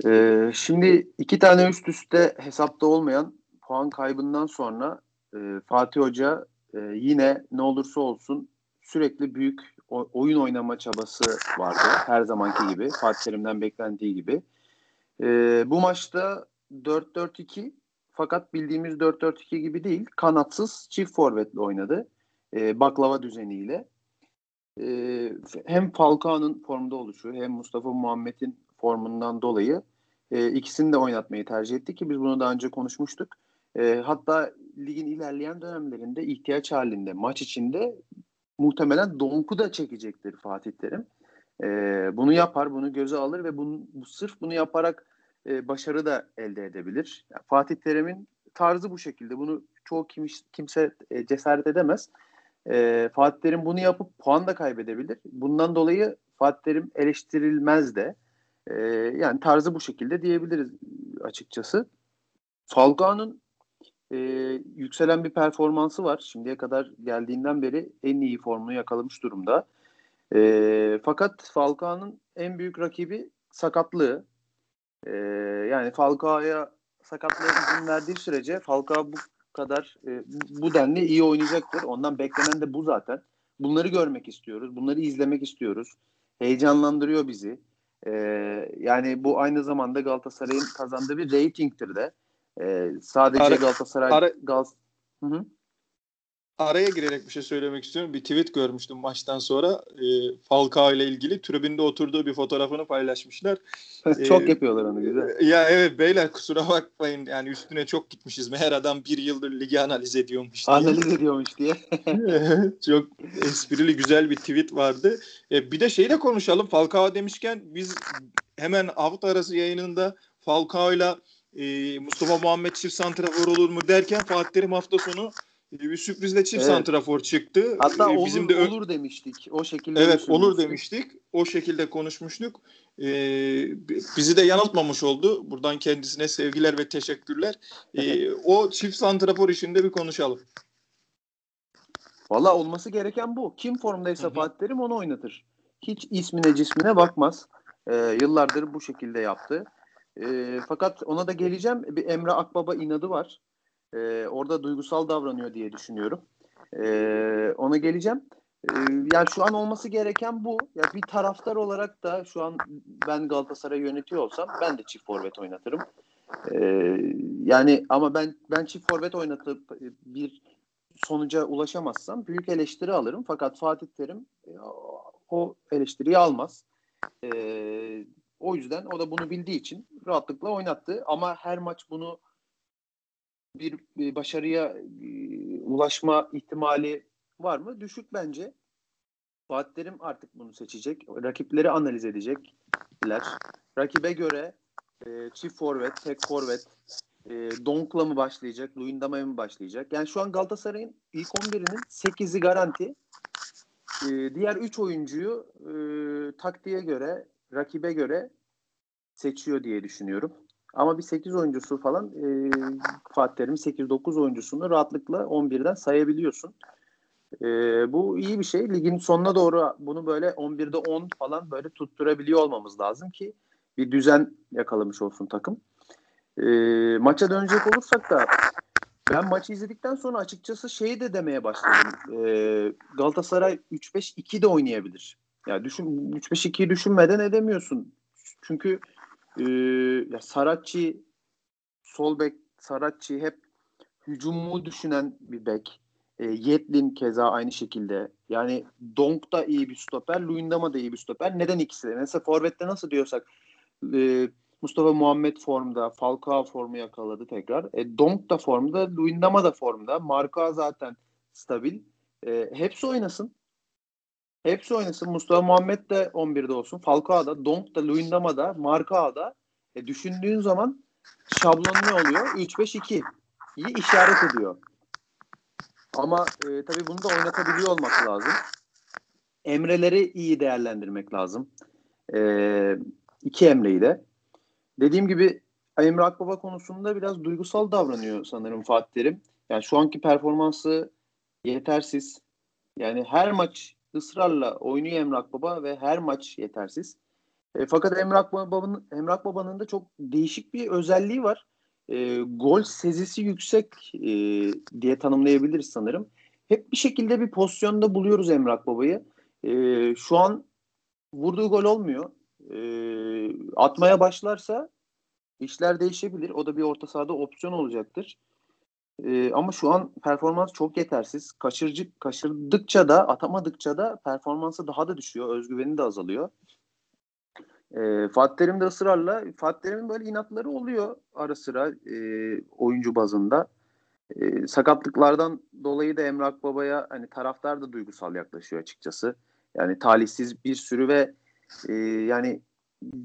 Ee, şimdi iki tane üst üste hesapta olmayan puan kaybından sonra e, Fatih Hoca e, yine ne olursa olsun sürekli büyük oyun oynama çabası vardı. Her zamanki gibi. Fatih Terim'den beklendiği gibi. E, bu maçta 4-4-2 fakat bildiğimiz 4-4-2 gibi değil. Kanatsız çift forvetle oynadı. E, baklava düzeniyle. E, hem Falcao'nun formda oluşu hem Mustafa Muhammed'in formundan dolayı e, ikisini de oynatmayı tercih etti ki biz bunu daha önce konuşmuştuk. E, hatta ligin ilerleyen dönemlerinde ihtiyaç halinde maç içinde muhtemelen Donk'u da çekecektir Fatih Terim. E, bunu yapar, bunu göze alır ve bunu, bu, sırf bunu yaparak e, başarı da elde edebilir. Yani Fatih Terim'in tarzı bu şekilde. Bunu çoğu kim, kimse e, cesaret edemez. E, Fatih Terim bunu yapıp puan da kaybedebilir. Bundan dolayı Fatih Terim eleştirilmez de. E, yani tarzı bu şekilde diyebiliriz açıkçası. Falcao'nun e, yükselen bir performansı var. Şimdiye kadar geldiğinden beri en iyi formunu yakalamış durumda. E, fakat Falcao'nun en büyük rakibi sakatlığı. E, yani Falcao'ya sakatlığa izin verdiği sürece Falcao bu kadar e, bu denli iyi oynayacaktır. Ondan beklenen de bu zaten. Bunları görmek istiyoruz. Bunları izlemek istiyoruz. Heyecanlandırıyor bizi. E, yani bu aynı zamanda Galatasaray'ın kazandığı bir reytingtir de. E, sadece Ara- Galatasaray ara- Gal Hı hı. Araya girerek bir şey söylemek istiyorum. Bir tweet görmüştüm maçtan sonra. E, Falcao ile ilgili tribünde oturduğu bir fotoğrafını paylaşmışlar. Çok Ee, yapıyorlar onu güzel. Ya evet beyler kusura bakmayın yani üstüne çok gitmişiz. Meğer adam bir yıldır ligi analiz ediyormuş diye. Analiz ediyormuş diye. çok esprili güzel bir tweet vardı. E, bir de şeyle konuşalım. Falcao demişken biz hemen hafta arası yayınında Falcao'yla e, Mustafa Muhammed çift santrafor olur mu derken Fatih Terim hafta sonu bir sürprizle çift Evet. santrafor çıktı. Hatta E, olur, bizim de ö- olur demiştik. O şekilde Evet olur demiştik. O şekilde konuşmuştuk. Ee, bi- bizi de yanıltmamış oldu. Buradan kendisine sevgiler ve teşekkürler. Ee, o çift santrafor işinde bir konuşalım. Valla olması gereken bu. Kim formdaysa. Fatih Terim onu oynatır. Hiç ismine cismine bakmaz. Ee, yıllardır bu şekilde yaptı. Ee, fakat ona da geleceğim. Bir Emre Akbaba inadı var. Ee, orada duygusal davranıyor diye düşünüyorum. Ee, ona geleceğim. Ee, yani şu an olması gereken bu. Ya bir taraftar olarak da şu an ben Galatasaray yönetiyor olsam ben de çift forvet oynatırım. Ee, yani ama ben ben çift forvet oynatıp e, bir sonuca ulaşamazsam büyük eleştiri alırım. Fakat Fatih Terim e, o eleştiriyi almaz. Ee, o yüzden o da bunu bildiği için rahatlıkla oynattı. Ama her maç bunu bir, başarıya e, ulaşma ihtimali var mı? Düşük bence. Fatih Terim artık bunu seçecek. Rakipleri analiz edecekler. Rakibe göre e, çift forvet, tek forvet, e, Donk'la mı başlayacak, Luyendama'ya mı başlayacak? Yani şu an Galatasaray'ın ilk 11'inin 8'i garanti. E, diğer 3 oyuncuyu e, taktiğe göre, rakibe göre seçiyor diye düşünüyorum. Ama bir 8 oyuncusu falan e, Fatih Terim'in 8-9 oyuncusunu rahatlıkla 11'den sayabiliyorsun. E, bu iyi bir şey. Ligin sonuna doğru bunu böyle 11'de 10 falan böyle tutturabiliyor olmamız lazım ki bir düzen yakalamış olsun takım. E, maça dönecek olursak da ben maçı izledikten sonra açıkçası şeyi de demeye başladım. E, Galatasaray 3-5-2 de oynayabilir. Ya düşün 3-5-2'yi düşünmeden edemiyorsun. Çünkü e, ya Saratçı sol bek Saratçı hep hücumu düşünen bir bek. E, Yetlin keza aynı şekilde. Yani Donk da iyi bir stoper, Luyendama da iyi bir stoper. Neden ikisi de? Mesela Forvet'te nasıl diyorsak e, Mustafa Muhammed formda, Falcao formu yakaladı tekrar. E, Donk da formda, Luyendama da formda. Marka zaten stabil. E, hepsi oynasın. Hepsi oynasın. Mustafa Muhammed de 11'de olsun. Falcao da, Donk da, Luyendama da, Marka da. E, düşündüğün zaman şablon ne oluyor? 3-5-2. İyi işaret ediyor. Ama e, tabii bunu da oynatabiliyor olmak lazım. Emreleri iyi değerlendirmek lazım. E, iki Emre'yi de. Dediğim gibi Emre Akbaba konusunda biraz duygusal davranıyor sanırım Fatih Terim. Yani şu anki performansı yetersiz. Yani her maç ısrarla oynuyor Emre Akbaba ve her maç yetersiz. E, fakat Emre Akbaba'nın Emre Akbaba'nın da çok değişik bir özelliği var. E, gol sezisi yüksek e, diye tanımlayabiliriz sanırım. Hep bir şekilde bir pozisyonda buluyoruz Emre Akbaba'yı. E, şu an vurduğu gol olmuyor. E, atmaya başlarsa işler değişebilir. O da bir orta sahada opsiyon olacaktır. E, ama şu an performans çok yetersiz. Kaçırcı, kaçırdıkça da atamadıkça da performansı daha da düşüyor. Özgüveni de azalıyor. E, Fatih Terim de ısrarla Fatih Terim'in böyle inatları oluyor ara sıra e, oyuncu bazında. E, sakatlıklardan dolayı da Emre Akbaba'ya hani taraftar da duygusal yaklaşıyor açıkçası. Yani talihsiz bir sürü ve e, yani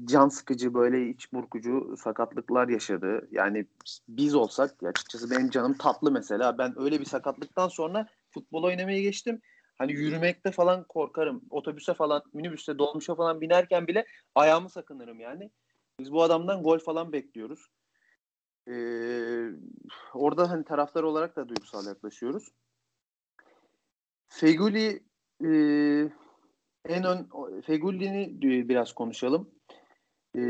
can sıkıcı böyle iç burkucu sakatlıklar yaşadı. Yani biz olsak açıkçası benim canım tatlı mesela. Ben öyle bir sakatlıktan sonra futbol oynamaya geçtim. Hani yürümekte falan korkarım. Otobüse falan, minibüste, dolmuşa falan binerken bile ayağımı sakınırım yani. Biz bu adamdan gol falan bekliyoruz. Ee, orada hani taraftar olarak da duygusal yaklaşıyoruz. Feguli e, en ön Feguli'ni biraz konuşalım. E,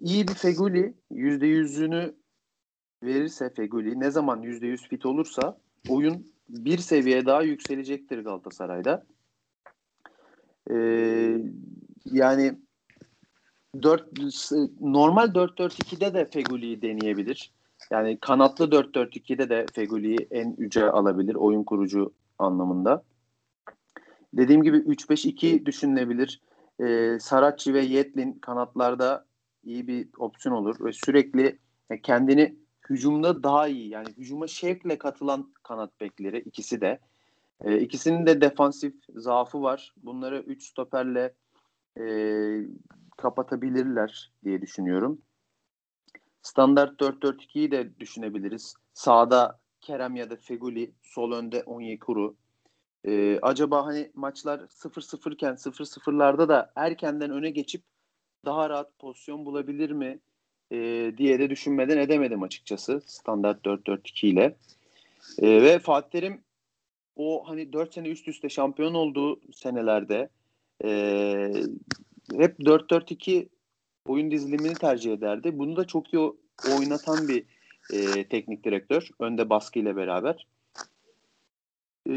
iyi bir Feguli yüzde yüzünü verirse Feguli ne zaman yüzde yüz fit olursa oyun bir seviye daha yükselecektir Galatasaray'da. E, yani 4 normal 4-4-2'de de Feguli'yi deneyebilir. Yani kanatlı 4-4-2'de de Feguli'yi en üce alabilir oyun kurucu anlamında. Dediğim gibi 3-5-2 düşünülebilir. Ee, Saracchi ve Yetlin kanatlarda iyi bir opsiyon olur ve sürekli kendini hücumda daha iyi yani hücuma şevkle katılan kanat bekleri ikisi de. E, ikisinin de defansif zaafı var. Bunları 3 stoperle e, kapatabilirler diye düşünüyorum. Standart 4-4-2'yi de düşünebiliriz. Sağda Kerem ya da Feguli, sol önde Onyekuru. Ee, acaba hani maçlar 0-0 iken 0-0'larda da erkenden öne geçip daha rahat pozisyon bulabilir mi e, diye de düşünmeden edemedim açıkçası standart 4-4-2 ile. E, ve Fatih Terim o hani 4 sene üst üste şampiyon olduğu senelerde e, hep 4-4-2 oyun dizilimini tercih ederdi. Bunu da çok iyi oynatan bir e, teknik direktör. Önde baskıyla beraber. E,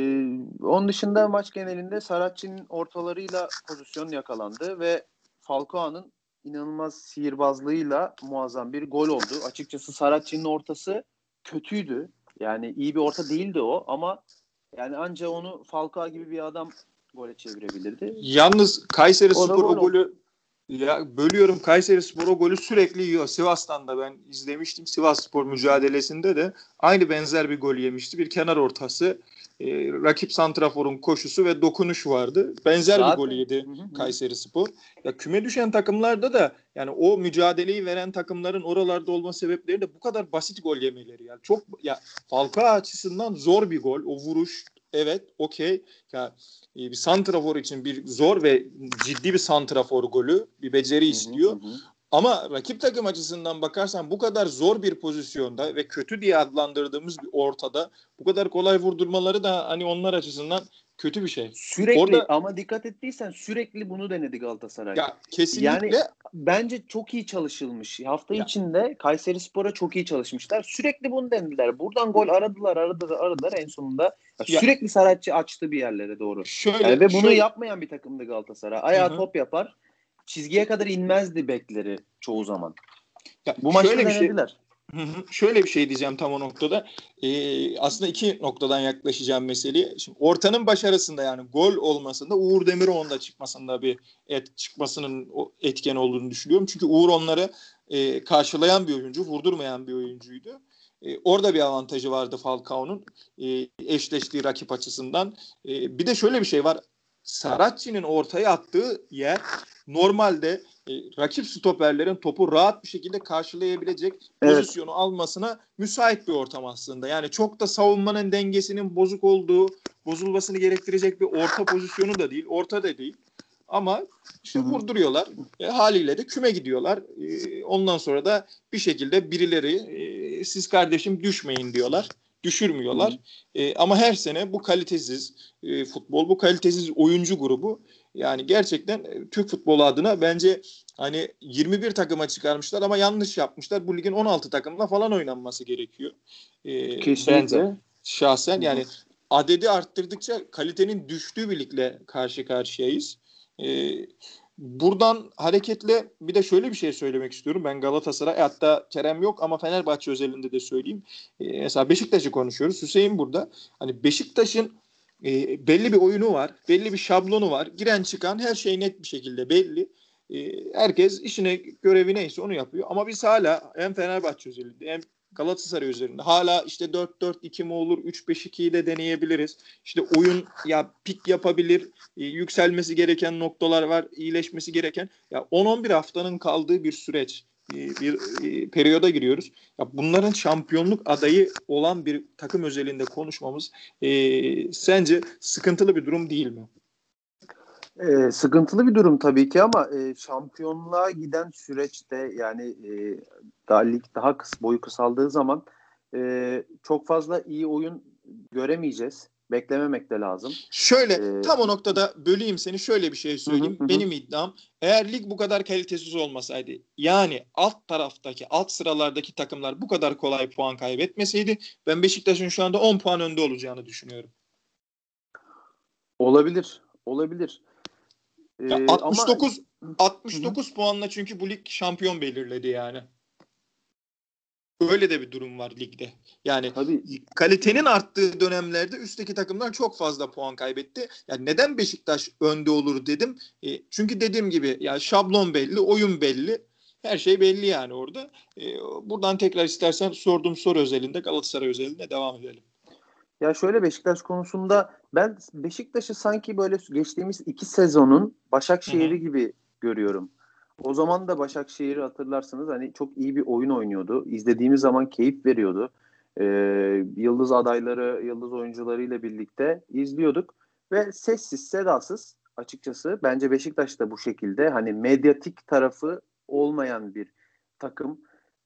onun dışında maç genelinde Saracchi'nin ortalarıyla pozisyon yakalandı ve Falcao'nun inanılmaz sihirbazlığıyla muazzam bir gol oldu. Açıkçası Saracchi'nin ortası kötüydü. Yani iyi bir orta değildi o ama yani anca onu Falcao gibi bir adam gole çevirebilirdi. Yalnız Kayseri Spor o golü ya bölüyorum Kayseri Spor o golü sürekli yiyor. Sivas'tan da ben izlemiştim. Sivas Spor mücadelesinde de aynı benzer bir gol yemişti. Bir kenar ortası. E, rakip santraforun koşusu ve dokunuş vardı. Benzer Zaten, bir gol yedi Kayseri Spor. Ya küme düşen takımlarda da yani o mücadeleyi veren takımların oralarda olma sebepleri de bu kadar basit gol yemeleri. Yani çok ya Falcao açısından zor bir gol. O vuruş evet okey. Ya e, bir santrafor için bir zor ve ciddi bir santrafor golü, bir beceri istiyor. Hı hı. Ama rakip takım açısından bakarsan bu kadar zor bir pozisyonda ve kötü diye adlandırdığımız bir ortada bu kadar kolay vurdurmaları da hani onlar açısından kötü bir şey. Sürekli Orada, ama dikkat ettiysen sürekli bunu denedi Galatasaray. Ya kesinlikle. Yani bence çok iyi çalışılmış. Hafta ya. içinde Kayseri Spor'a çok iyi çalışmışlar. Sürekli bunu denediler. Buradan gol aradılar, aradılar, aradılar en sonunda. Ya. Sürekli Saratçı açtı bir yerlere doğru. Şöyle, yani ve bunu şöyle. yapmayan bir takımdı Galatasaray. Ayağa Hı-hı. top yapar. Çizgiye kadar inmezdi bekleri çoğu zaman. Ya, Bu maçta denediler. Şey, Şöyle bir şey diyeceğim tam o noktada. Ee, aslında iki noktadan yaklaşacağım meseleye. Şimdi ortanın başarısında yani gol olmasında Uğur Demiroğlu'nda çıkmasında bir et çıkmasının etken olduğunu düşünüyorum. Çünkü Uğur onları e, karşılayan bir oyuncu, vurdurmayan bir oyuncuydu. E, orada bir avantajı vardı Falcao'nun e, eşleştiği rakip açısından. E, bir de şöyle bir şey var. Saracchi'nin ortaya attığı yer normalde e, rakip stoperlerin topu rahat bir şekilde karşılayabilecek evet. pozisyonu almasına müsait bir ortam aslında. Yani çok da savunmanın dengesinin bozuk olduğu, bozulmasını gerektirecek bir orta pozisyonu da değil, orta da değil. Ama işte vurduruyorlar. E, haliyle de küme gidiyorlar. E, ondan sonra da bir şekilde birileri e, siz kardeşim düşmeyin diyorlar. Düşürmüyorlar. E, ama her sene bu kalitesiz e, futbol, bu kalitesiz oyuncu grubu yani gerçekten e, Türk futbolu adına bence hani 21 takıma çıkarmışlar ama yanlış yapmışlar. Bu ligin 16 takımla falan oynanması gerekiyor. Ee, Kesinlikle. şahsen yani adedi arttırdıkça kalitenin düştüğü bir ligle karşı karşıyayız. Ee, buradan hareketle bir de şöyle bir şey söylemek istiyorum. Ben Galatasaray hatta Kerem yok ama Fenerbahçe özelinde de söyleyeyim. Ee, mesela Beşiktaş'ı konuşuyoruz. Hüseyin burada. Hani Beşiktaş'ın e, belli bir oyunu var, belli bir şablonu var. Giren çıkan her şey net bir şekilde belli. E, herkes işine görevi neyse onu yapıyor. Ama biz hala hem Fenerbahçe özelinde hem Galatasaray üzerinde hala işte 4-4-2 mi olur 3-5-2'yi de deneyebiliriz. İşte oyun ya pik yapabilir, e, yükselmesi gereken noktalar var, iyileşmesi gereken. Ya 10-11 haftanın kaldığı bir süreç. E, bir e, periyoda giriyoruz. Ya bunların şampiyonluk adayı olan bir takım özelinde konuşmamız e, sence sıkıntılı bir durum değil mi? E, sıkıntılı bir durum tabii ki ama e, şampiyonluğa giden süreçte yani e, daha lig daha kıs boyu kısaldığı zaman e, çok fazla iyi oyun göremeyeceğiz beklememek de lazım. Şöyle Ee, tam o noktada böleyim seni şöyle bir şey söyleyeyim. Hı hı. Benim iddiam eğer lig bu kadar kalitesiz olmasaydı yani alt taraftaki alt sıralardaki takımlar bu kadar kolay puan kaybetmeseydi ben Beşiktaş'ın şu anda 10 puan önde olacağını düşünüyorum. Olabilir. Olabilir. Ya Ee, 69 ama 69 puanla çünkü bu lig şampiyon belirledi yani. Öyle de bir durum var ligde. Yani tabii kalitenin arttığı dönemlerde üstteki takımlar çok fazla puan kaybetti. Yani neden Beşiktaş önde olur dedim. E, çünkü dediğim gibi ya şablon belli, oyun belli. Her şey belli yani orada. E, buradan tekrar istersen sorduğum soru özelinde Galatasaray özelinde devam edelim. Ya şöyle Beşiktaş konusunda ben Beşiktaş'ı sanki böyle geçtiğimiz iki sezonun Başakşehir'i gibi görüyorum. O zaman da Başakşehir'i hatırlarsınız hani çok iyi bir oyun oynuyordu. İzlediğimiz zaman keyif veriyordu. Ee, yıldız adayları, yıldız oyuncularıyla birlikte izliyorduk ve sessiz, sedasız açıkçası bence Beşiktaş da bu şekilde hani medyatik tarafı olmayan bir takım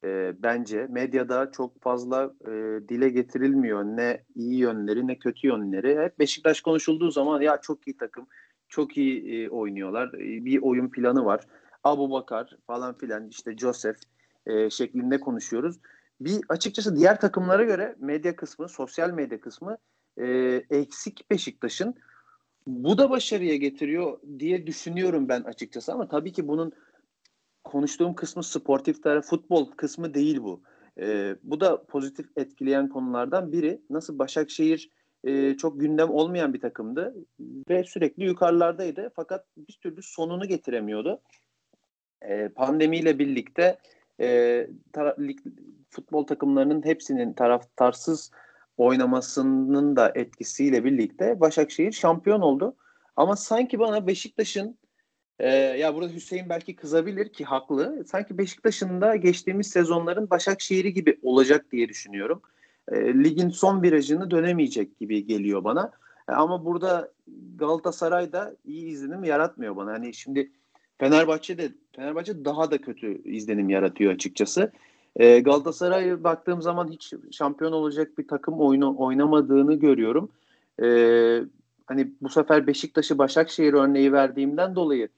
e, bence medyada çok fazla e, dile getirilmiyor ne iyi yönleri ne kötü yönleri. Hep Beşiktaş konuşulduğu zaman ya çok iyi takım, çok iyi e, oynuyorlar, e, bir oyun planı var. Abu Bakar falan filan işte Joseph e, şeklinde konuşuyoruz. Bir açıkçası diğer takımlara göre medya kısmı, sosyal medya kısmı e, eksik Beşiktaş'ın. Bu da başarıya getiriyor diye düşünüyorum ben açıkçası ama tabii ki bunun konuştuğum kısmı sportif taraf, futbol kısmı değil bu. E, bu da pozitif etkileyen konulardan biri. Nasıl Başakşehir e, çok gündem olmayan bir takımdı ve sürekli yukarılardaydı fakat bir türlü sonunu getiremiyordu. E, pandemiyle birlikte e, tara- lig, futbol takımlarının hepsinin taraftarsız oynamasının da etkisiyle birlikte Başakşehir şampiyon oldu. Ama sanki bana Beşiktaş'ın ee, ya burada Hüseyin belki kızabilir ki haklı. Sanki Beşiktaş'ın da geçtiğimiz sezonların Başakşehir'i gibi olacak diye düşünüyorum. Ee, ligin son virajını dönemeyecek gibi geliyor bana. Ee, ama burada Galatasaray da iyi izlenim yaratmıyor bana. Hani şimdi Fenerbahçe'de Fenerbahçe daha da kötü izlenim yaratıyor açıkçası. Ee, Galatasaray'a baktığım zaman hiç şampiyon olacak bir takım oyunu oynamadığını görüyorum. Ee, hani bu sefer Beşiktaş'ı Başakşehir örneği verdiğimden dolayı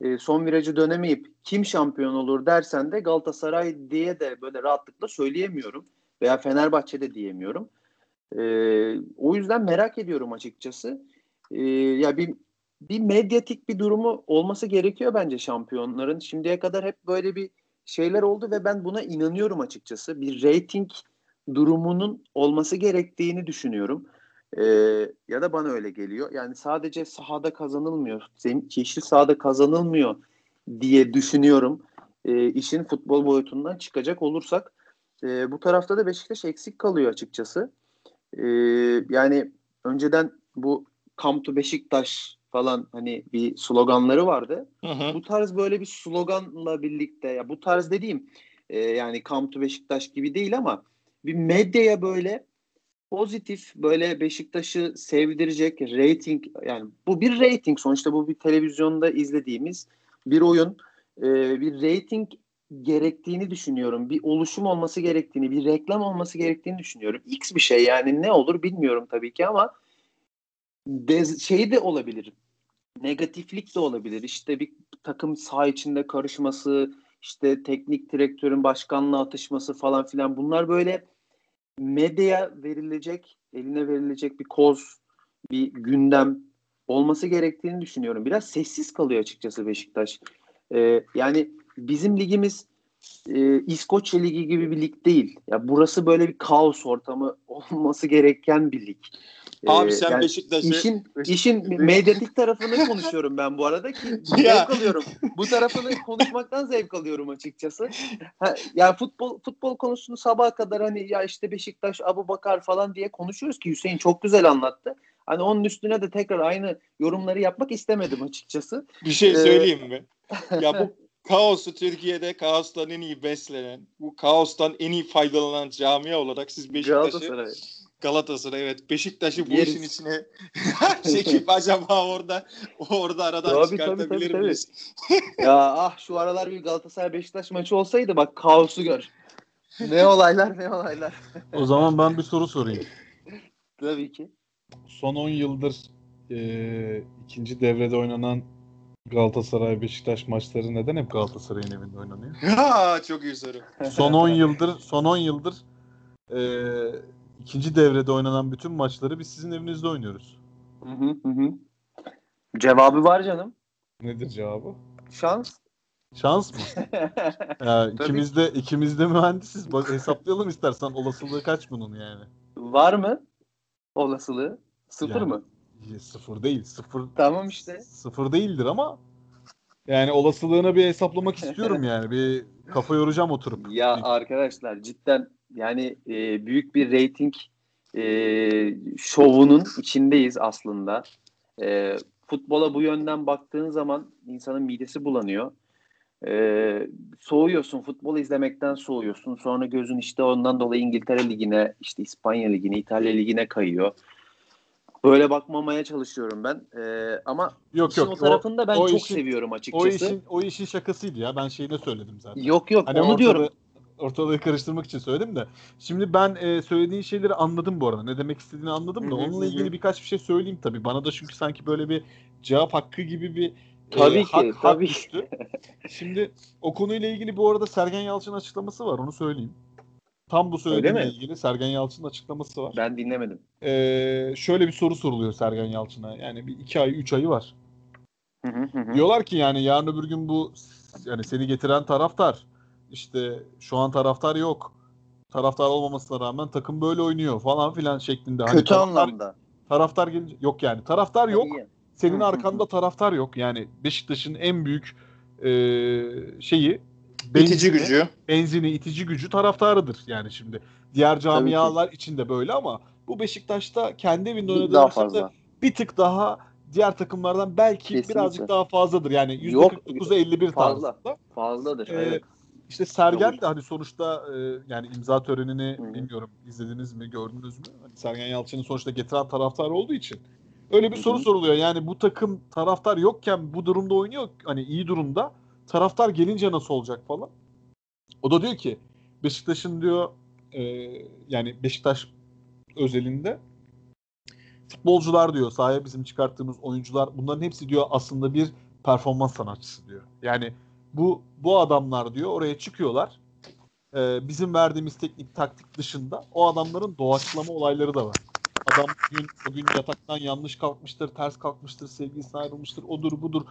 e, son virajı dönemeyip kim şampiyon olur dersen de Galatasaray diye de böyle rahatlıkla söyleyemiyorum. Veya Fenerbahçe'de diyemiyorum. E, o yüzden merak ediyorum açıkçası. E, ya bir bir medyatik bir durumu olması gerekiyor bence şampiyonların. Şimdiye kadar hep böyle bir şeyler oldu ve ben buna inanıyorum açıkçası. Bir rating durumunun olması gerektiğini düşünüyorum. Ee, ya da bana öyle geliyor. Yani sadece sahada kazanılmıyor. Yeşil sahada kazanılmıyor diye düşünüyorum. Ee, işin futbol boyutundan çıkacak olursak e, bu tarafta da Beşiktaş eksik kalıyor açıkçası. Ee, yani önceden bu Come to Beşiktaş falan hani bir sloganları vardı. Hı hı. Bu tarz böyle bir sloganla birlikte ya bu tarz dediğim e, yani Come to Beşiktaş gibi değil ama bir medyaya böyle pozitif böyle Beşiktaş'ı sevdirecek rating yani bu bir rating sonuçta bu bir televizyonda izlediğimiz bir oyun ee, bir rating gerektiğini düşünüyorum. Bir oluşum olması gerektiğini, bir reklam olması gerektiğini düşünüyorum. X bir şey yani ne olur bilmiyorum tabii ki ama dez, şey de olabilir. Negatiflik de olabilir. İşte bir takım saha içinde karışması, işte teknik direktörün başkanla atışması falan filan bunlar böyle medyaya verilecek, eline verilecek bir koz, bir gündem olması gerektiğini düşünüyorum. Biraz sessiz kalıyor açıkçası Beşiktaş. Ee, yani bizim ligimiz e, İskoçya Ligi gibi bir lig değil. Ya burası böyle bir kaos ortamı olması gereken bir lig. Abi sen yani Beşiktaş'ı işin işin medyatik tarafını konuşuyorum ben bu arada ki Ya. zevk alıyorum. Bu tarafını konuşmaktan zevk alıyorum açıkçası. Ha, ya futbol futbol konusunu sabaha kadar hani ya işte Beşiktaş, Abu Bakar falan diye konuşuyoruz ki Hüseyin çok güzel anlattı. Hani onun üstüne de tekrar aynı yorumları yapmak istemedim açıkçası. bir şey Ee, söyleyeyim mi? Ya bu kaosu Türkiye'de kaostan en iyi beslenen, bu kaostan en iyi faydalanan camia olarak siz Beşiktaş'ı Galatasaray. Evet Beşiktaş'ı bu Yeriz. işin içine çekip acaba orada orada aradan Tabii, tabii, çıkartabilir tabii, tabii. miyiz? ya ah şu aralar bir Galatasaray Beşiktaş maçı olsaydı bak kaosu gör. Ne olaylar ne olaylar. O zaman ben bir soru sorayım. Tabii ki. son 10 yıldır e, ikinci devrede oynanan Galatasaray Beşiktaş maçları neden hep Galatasaray'ın evinde oynanıyor? Ha, çok iyi soru. Son 10 yıldır son 10 yıldır e, ikinci devrede oynanan bütün maçları biz sizin evinizde oynuyoruz. Hı hı hı. Cevabı var canım. Nedir cevabı? Şans. Şans mı? Ya, ikimiz de ikimiz de mühendisiz. Bak hesaplayalım istersen olasılığı kaç bunun yani? var mı? Olasılığı. Sıfır Yani. mı? Sıfır değil. Sıfır Tamam işte. sıfır değildir ama yani olasılığını bir hesaplamak istiyorum yani. Bir kafa yoracağım oturup. Ya arkadaşlar cidden yani e, büyük bir reyting e, şovunun içindeyiz aslında. E, futbola bu yönden baktığın zaman insanın midesi bulanıyor. E, soğuyorsun, futbol izlemekten soğuyorsun. Sonra gözün işte ondan dolayı İngiltere Ligi'ne, işte İspanya Ligi'ne, İtalya Ligi'ne kayıyor. Böyle bakmamaya çalışıyorum ben. E, ama Yok işin yok. o tarafında ben o çok işin- seviyorum açıkçası. O işin o işin şakasıydı ya. Ben şeyine söyledim zaten. Yok yok Hani onu diyorum. Ortalığı karıştırmak için söyledim de. Şimdi ben e, söylediğin şeyleri anladım bu arada. Ne demek istediğini anladım da. Onunla ilgili birkaç bir şey söyleyeyim tabii. Bana da çünkü sanki böyle bir cevap hakkı gibi bir Tabii e, ki, hak, hak tabii. düştü. Şimdi o konuyla ilgili bu arada Sergen Yalçın açıklaması var. Onu söyleyeyim. Tam bu söylediğimle ilgili Sergen Yalçın'ın açıklaması var. Ben dinlemedim. Ee, şöyle bir soru soruluyor Sergen Yalçın'a. Yani bir iki ay, üç ayı var. Hı hı hı hı. Diyorlar ki yani yarın öbür gün bu yani seni getiren taraftar işte şu an taraftar yok. Taraftar olmamasına rağmen takım böyle oynuyor falan filan şeklinde. Hani Kötü taraftar, anlamda. Taraftar gelince yok yani. Taraftar yok. Tabii. Senin arkanda taraftar yok. Yani Beşiktaş'ın en büyük e, şeyi İtici gücü. benzini, itici gücü taraftarıdır yani şimdi. Diğer camialar için de böyle ama bu Beşiktaş'ta kendi evinde oynadığı maçlarda bir tık daha diğer takımlardan belki Kesinlikle. birazcık daha fazladır. Yani Yok, %49'a 51 fazla. tarzında. Fazladır. Ee, evet. İşte Sergen de hani sonuçta e, yani imza törenini bilmiyorum izlediniz mi gördünüz mü? Hani Sergen Yalçın'ın sonuçta getiren taraftar olduğu için. Öyle bir soru soruluyor. Yani bu takım taraftar yokken bu durumda oynuyor. Hani iyi durumda. Taraftar gelince nasıl olacak falan. O da diyor ki Beşiktaş'ın diyor e, yani Beşiktaş özelinde futbolcular diyor sahaya bizim çıkarttığımız oyuncular bunların hepsi diyor aslında bir performans sanatçısı diyor. Yani bu bu adamlar diyor oraya çıkıyorlar. Ee, bizim verdiğimiz teknik taktik dışında o adamların doğaçlama olayları da var. Adam bugün, bugün yataktan yanlış kalkmıştır, ters kalkmıştır, sevgilisine ayrılmıştır, odur budur.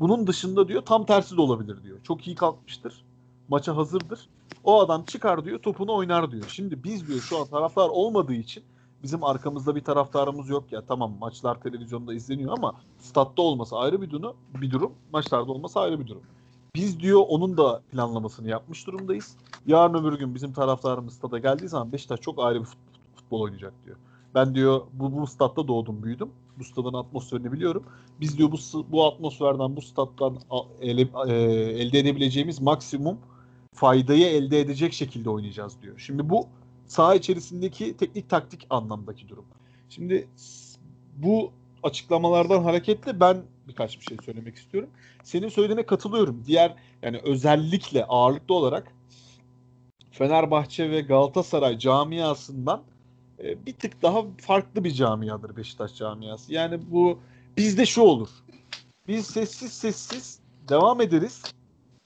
Bunun dışında diyor tam tersi de olabilir diyor. Çok iyi kalkmıştır, maça hazırdır. O adam çıkar diyor, topunu oynar diyor. Şimdi biz diyor şu an taraftar olmadığı için bizim arkamızda bir taraftarımız yok ya. Tamam maçlar televizyonda izleniyor ama statta olması ayrı bir durum, bir durum, maçlarda olması ayrı bir durum. Biz diyor onun da planlamasını yapmış durumdayız. Yarın öbür gün bizim taraftarımız stada geldiği zaman Beşiktaş çok ayrı bir fut- futbol oynayacak diyor. Ben diyor bu, bu statta doğdum büyüdüm. Bu stadın atmosferini biliyorum. Biz diyor bu bu atmosferden bu stattan ele- e, elde edebileceğimiz maksimum faydayı elde edecek şekilde oynayacağız diyor. Şimdi bu saha içerisindeki teknik taktik anlamdaki durum. Şimdi bu açıklamalardan hareketle ben birkaç bir şey söylemek istiyorum. Senin söylediğine katılıyorum. Diğer yani özellikle ağırlıklı olarak Fenerbahçe ve Galatasaray camiasından e, bir tık daha farklı bir camiadır Beşiktaş camiası. Yani bu bizde şu olur. Biz sessiz sessiz devam ederiz.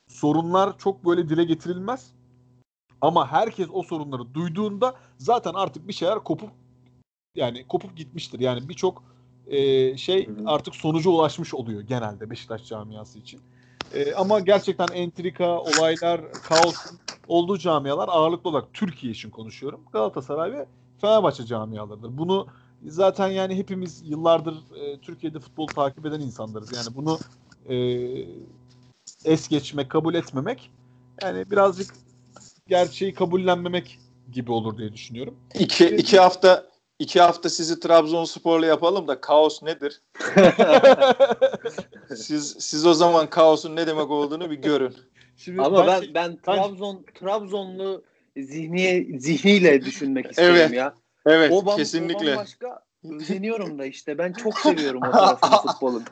Sorunlar çok böyle dile getirilmez. Ama herkes o sorunları duyduğunda zaten artık bir şeyler kopup yani kopup gitmiştir. Yani birçok e, şey artık sonuca ulaşmış oluyor genelde Beşiktaş camiası için. E, ama gerçekten entrika, olaylar, kaosun olduğu camialar ağırlıklı olarak Türkiye için konuşuyorum. Galatasaray ve Fenerbahçe camialarıdır. Bunu zaten yani hepimiz yıllardır e, Türkiye'de futbol takip eden insanlarız. Yani bunu e, es geçmek, kabul etmemek yani birazcık gerçeği kabullenmemek gibi olur diye düşünüyorum. İki, iki hafta iki hafta sizi Trabzonspor'la yapalım da kaos nedir? Siz siz o zaman kaosun ne demek olduğunu bir görün. Şimdi Ama ben ben Trabzon Trabzonlu zihniye zihniyle düşünmek istiyorum Evet, ya. Evet, O bam- kesinlikle. O bambaşka özeniyorum da işte ben çok seviyorum o tarafını futbolun.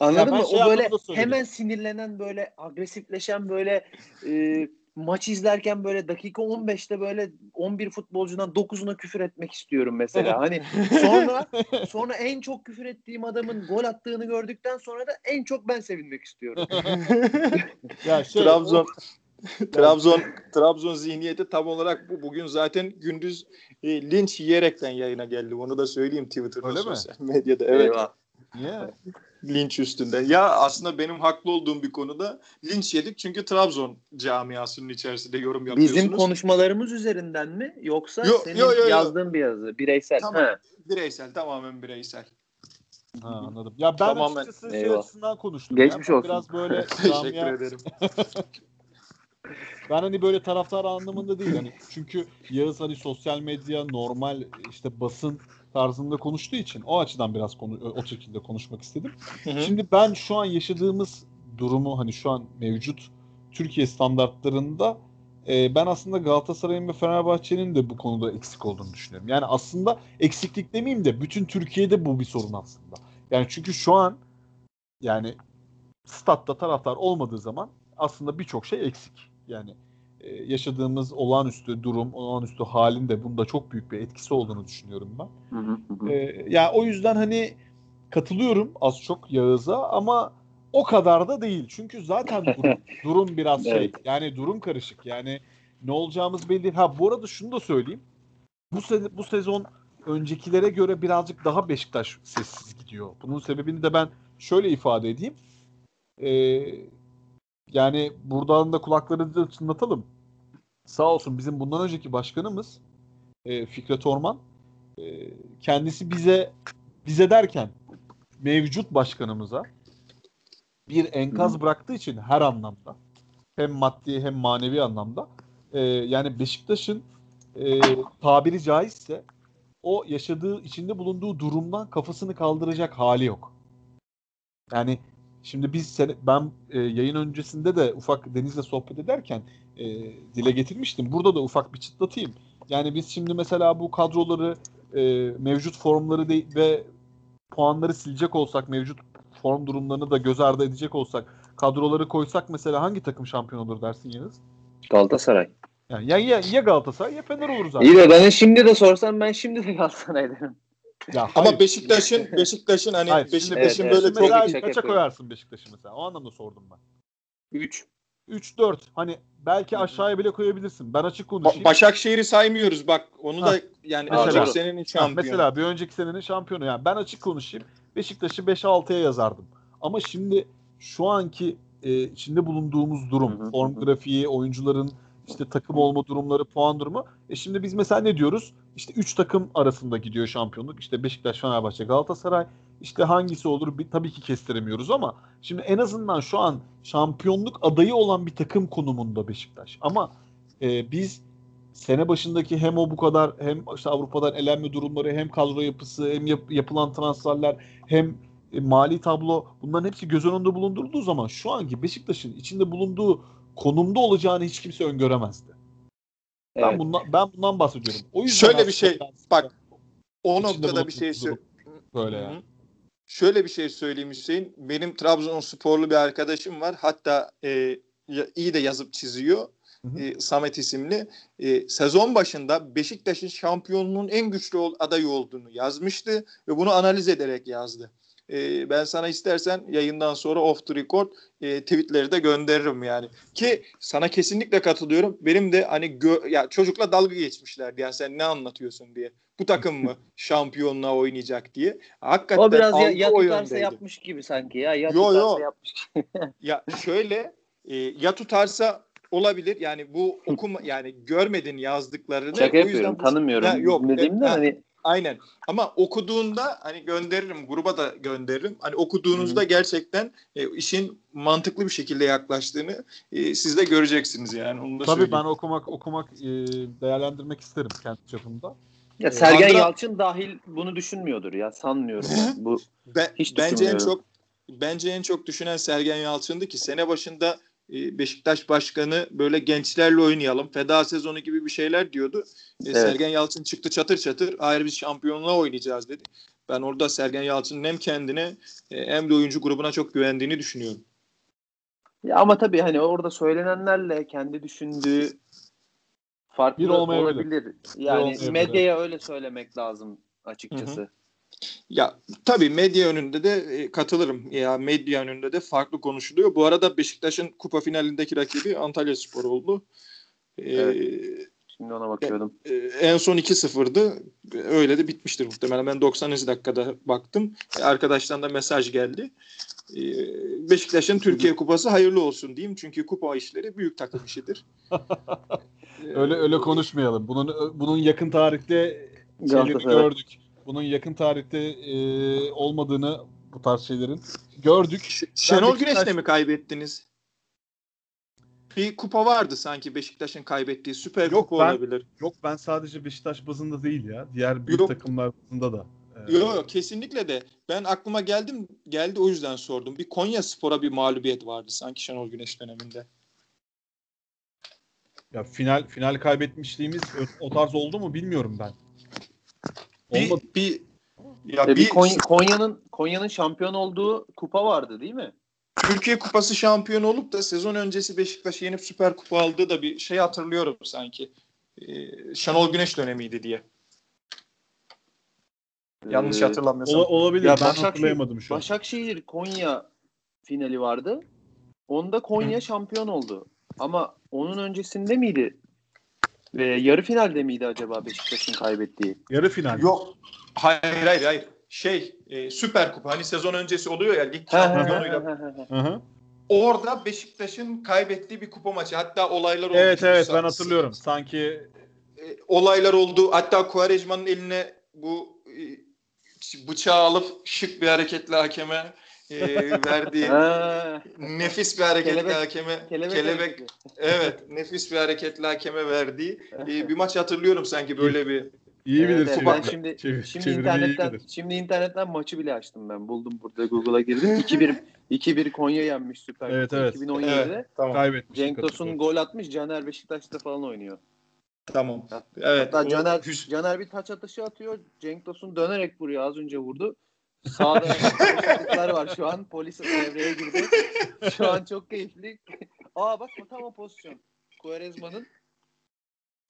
Anladın mı? şey o böyle hemen sinirlenen böyle agresifleşen böyle e, maç izlerken böyle dakika 15'te böyle 11 futbolcudan 9'una küfür etmek istiyorum mesela. Hani sonra sonra en çok küfür ettiğim adamın gol attığını gördükten sonra da en çok ben sevinmek istiyorum. ya şey, Trabzon Trabzon Trabzon zihniyeti tam olarak bu. Bugün zaten gündüz e, linç yiyerekten yayına geldi. Onu da söyleyeyim Twitter'da Öyle mi? sosyal medyada. Evet. Eyvah. Niye? Linç üstünde. Ya aslında benim haklı olduğum bir konuda linç yedik çünkü Trabzon camiasının içerisinde yorum yapıyorsunuz. Bizim konuşmalarımız üzerinden mi yoksa Yo, senin yo, yo, yo. yazdığın bir yazı bireysel? Tamam. Ha. Bireysel tamamen bireysel. Ha, anladım. Ya ben Tamamen. açıkçası şey açısından konuştum. Geçmiş ya. Olsun. Biraz böyle Teşekkür camia, ederim. ben hani böyle taraftar anlamında değil. Hani çünkü Yağız hani sosyal medya, normal işte basın tarzında konuştuğu için o açıdan biraz konu, o şekilde konuşmak istedim. Hı hı. Şimdi ben şu an yaşadığımız durumu hani şu an mevcut Türkiye standartlarında e, ben aslında Galatasaray'ın ve Fenerbahçe'nin de bu konuda eksik olduğunu düşünüyorum. Yani aslında eksiklik demeyeyim de bütün Türkiye'de bu bir sorun aslında. Yani çünkü şu an yani statta taraftar olmadığı zaman aslında birçok şey eksik. Yani yaşadığımız olağanüstü durum, olağanüstü halin de bunda çok büyük bir etkisi olduğunu düşünüyorum ben. Hı hı hı. Ee, yani o yüzden hani katılıyorum az çok Yağız'a ama o kadar da değil. Çünkü zaten durum, durum biraz şey. Evet. Yani durum karışık. Yani ne olacağımız belli değil. Ha bu arada şunu da söyleyeyim. Bu se- bu sezon öncekilere göre birazcık daha Beşiktaş sessiz gidiyor. Bunun sebebini de ben şöyle ifade edeyim. Ee, yani buradan da kulakları da çınlatalım. Sağ olsun bizim bundan önceki başkanımız e, Fikret Orman e, kendisi bize bize derken mevcut başkanımıza bir enkaz bıraktığı için her anlamda hem maddi hem manevi anlamda e, yani Beşiktaş'ın e, tabiri caizse o yaşadığı içinde bulunduğu durumdan kafasını kaldıracak hali yok. Yani şimdi biz sene- ben e, yayın öncesinde de ufak Deniz'le sohbet ederken e, dile getirmiştim. Burada da ufak bir çıtlatayım. Yani biz şimdi mesela bu kadroları e, mevcut formları de, ve puanları silecek olsak, mevcut form durumlarını da göz ardı edecek olsak, kadroları koysak mesela hangi takım şampiyon olur dersin Yağız? Galatasaray. Yani ya, ya, ya Galatasaray ya Fener olur zaten. İyi de bana şimdi de sorsan ben şimdi de Galatasaray derim. Ya Ama hayır. Beşiktaş'ın Beşiktaş'ın hani Hayır, Beşiktaş'ın Evet, böyle çok kaça yapıyorum. koyarsın Beşiktaş'ı mesela? O anlamda sordum ben. 3. 3-4. Hani belki aşağıya bile koyabilirsin. Ben açık Ba- konuşayım. Başakşehir'i saymıyoruz bak. Onu Ha. da yani Mesela. önceki senenin Ha, şampiyonu. mesela bir önceki senenin şampiyonu. Yani ben açık konuşayım. Beşiktaş'ı 5-6'ya yazardım. Ama şimdi şu anki e, içinde bulunduğumuz durum, Hı hı, form grafiği, oyuncuların işte takım olma durumları, puan durumu. E şimdi biz mesela ne diyoruz? İşte 3 takım arasında gidiyor şampiyonluk. İşte Beşiktaş, Fenerbahçe, Galatasaray. İşte hangisi olur bir, tabii ki kestiremiyoruz ama şimdi en azından şu an şampiyonluk adayı olan bir takım konumunda Beşiktaş. Ama e, biz sene başındaki hem o bu kadar hem işte Avrupa'dan elenme durumları hem kadro yapısı hem yap- yapılan transferler hem e, mali tablo bunların hepsi göz önünde bulundurulduğu zaman şu anki Beşiktaş'ın içinde bulunduğu konumda olacağını hiç kimse öngöremezdi. Ben Evet. bundan ben bundan bahsediyorum. O yüzden Şöyle bir şey, ben- bak, O noktada bir şey söyle. böyle yani. Şöyle bir şey söyleyeyim Hüseyin. Benim Trabzonsporlu bir arkadaşım var. Hatta e, iyi de yazıp çiziyor. Hı hı. E, Samet isimli. E, sezon başında Beşiktaş'ın şampiyonluğun en güçlü adayı olduğunu yazmıştı ve bunu analiz ederek yazdı. E, ben sana istersen yayından sonra off the record e, tweetleri de gönderirim yani. Ki sana kesinlikle katılıyorum. Benim de hani gö- ya çocukla dalga geçmişlerdi. Yani sen ne anlatıyorsun diye. Bu takım mı şampiyonluğa oynayacak diye. Hakikaten O biraz ya, ya tutarsa yapmış gibi sanki ya. Ya Yo, tutarsa yo. yapmış gibi. Ya şöyle e, ya tutarsa olabilir. Yani bu okuma yani görmedin yazdıklarını. Şaka yapıyorum. bu- Tanımıyorum. Ha, yok. Bilmediğimden E, ha, hani Aynen. Ama okuduğunda hani gönderirim, gruba da gönderirim. Hani okuduğunuzda gerçekten e, işin mantıklı bir şekilde yaklaştığını e, siz de göreceksiniz yani. Onu da Tabii söyleyeyim. ben okumak okumak e, değerlendirmek isterim kendi çapımda. ya Sergen Andra- Yalçın dahil bunu düşünmüyordur ya. Sanmıyorum. Ben. Bu Ben- Hiç bence en çok bence en çok düşünen Sergen Yalçın'dı ki sene başında e, Beşiktaş Başkanı böyle gençlerle oynayalım. Feda sezonu gibi bir şeyler diyordu. E, Evet. Sergen Yalçın çıktı çatır çatır. Hayır biz şampiyonluğa oynayacağız dedi. Ben orada Sergen Yalçın'ın hem kendine e, hem de oyuncu grubuna çok güvendiğini düşünüyorum. Ya ama tabii hani orada söylenenlerle kendi düşündüğü farklı Bir olabilir. Yani olmayabilir, medyaya öyle söylemek lazım açıkçası. Ya tabii medya önünde de e, katılırım. Ya medya önünde de farklı konuşuluyor. Bu arada Beşiktaş'ın kupa finalindeki rakibi Antalya Spor oldu. Ee, Evet. Şimdi ona bakıyordum. e, en son 2-0'dı. Öyle de bitmiştir muhtemelen. Ben 90. dakikada baktım. E, Arkadaştan da mesaj geldi. Ee, Beşiktaş'ın Türkiye Kupası hayırlı olsun diyeyim. Çünkü kupa işleri büyük takım işidir. Öyle öyle konuşmayalım. Bunun bunun yakın tarihte şeyleri gördük. Bunun yakın tarihte e, olmadığını bu tarz şeylerin gördük. Şenol Beşiktaş- Güneş'le mi kaybettiniz? Bir kupa vardı sanki Beşiktaş'ın kaybettiği. Süper Yok, kupa ben- olabilir. Yok ben sadece Beşiktaş bazında değil ya. Diğer büyük Yok. takımlar bazında da. Yok yok kesinlikle de. Ben aklıma geldim geldi o yüzden sordum. Bir Konya Spor'a bir mağlubiyet vardı sanki Şenol Güneş döneminde. Ya final final kaybetmişliğimiz o tarz oldu mu bilmiyorum ben. Bir, Olmadı. bir ya E, bir bir Konya- Konya'nın Konya'nın şampiyon olduğu kupa vardı değil mi? Türkiye Kupası şampiyonu olup da sezon öncesi Beşiktaş'ı yenip Süper Kupa aldığı da bir şey hatırlıyorum sanki. Ee, Şenol Güneş dönemiydi diye. Yanlış Ee, hatırlamıyorsam. Ola- olabilir. Ya ben Başakşehir- hatırlayamadım şu an. Başakşehir Konya finali vardı. Onda Konya şampiyon oldu. Ama onun öncesinde miydi? Ee, yarı finalde miydi acaba Beşiktaş'ın kaybettiği? Yarı final. Yok. Hayır hayır hayır. Şey e, Süper Kupa hani sezon öncesi oluyor ya lig şampiyonuyla. Orada Beşiktaş'ın kaybettiği bir kupa maçı. Hatta olaylar oldu. Evet evet ben hatırlıyorum. Sanki e, olaylar oldu. Hatta Quaresma'nın eline bu e, bıçağı alıp şık bir hareketle hakeme e, verdiği Ha, nefis bir hareketle Kelebek- hakeme kelebek kelebek, evet nefis bir hareketle hakeme verdiği e, bir maç hatırlıyorum sanki böyle bir iyi Evet, bilir evet, ben şimdi çevir- şimdi internetten iyi bilir. şimdi internetten maçı bile açtım ben. Buldum burada Google'a girdim. 2-1 2-1 Konya yenmiş Süper Evet, evet. 2017'de. evet tamam Kaybetmiş. Cenk Tosun gol atmış. Caner Beşiktaş'ta falan oynuyor. tamam evet Hatta o Caner, hüs- Caner bir taç atışı atıyor. Cenk Tosun dönerek vuruyor. Az önce vurdu. Sağda polisler var şu an. Polis devreye girdi. Şu an çok keyifli. Aa bak tam o pozisyon. Quaresma'nın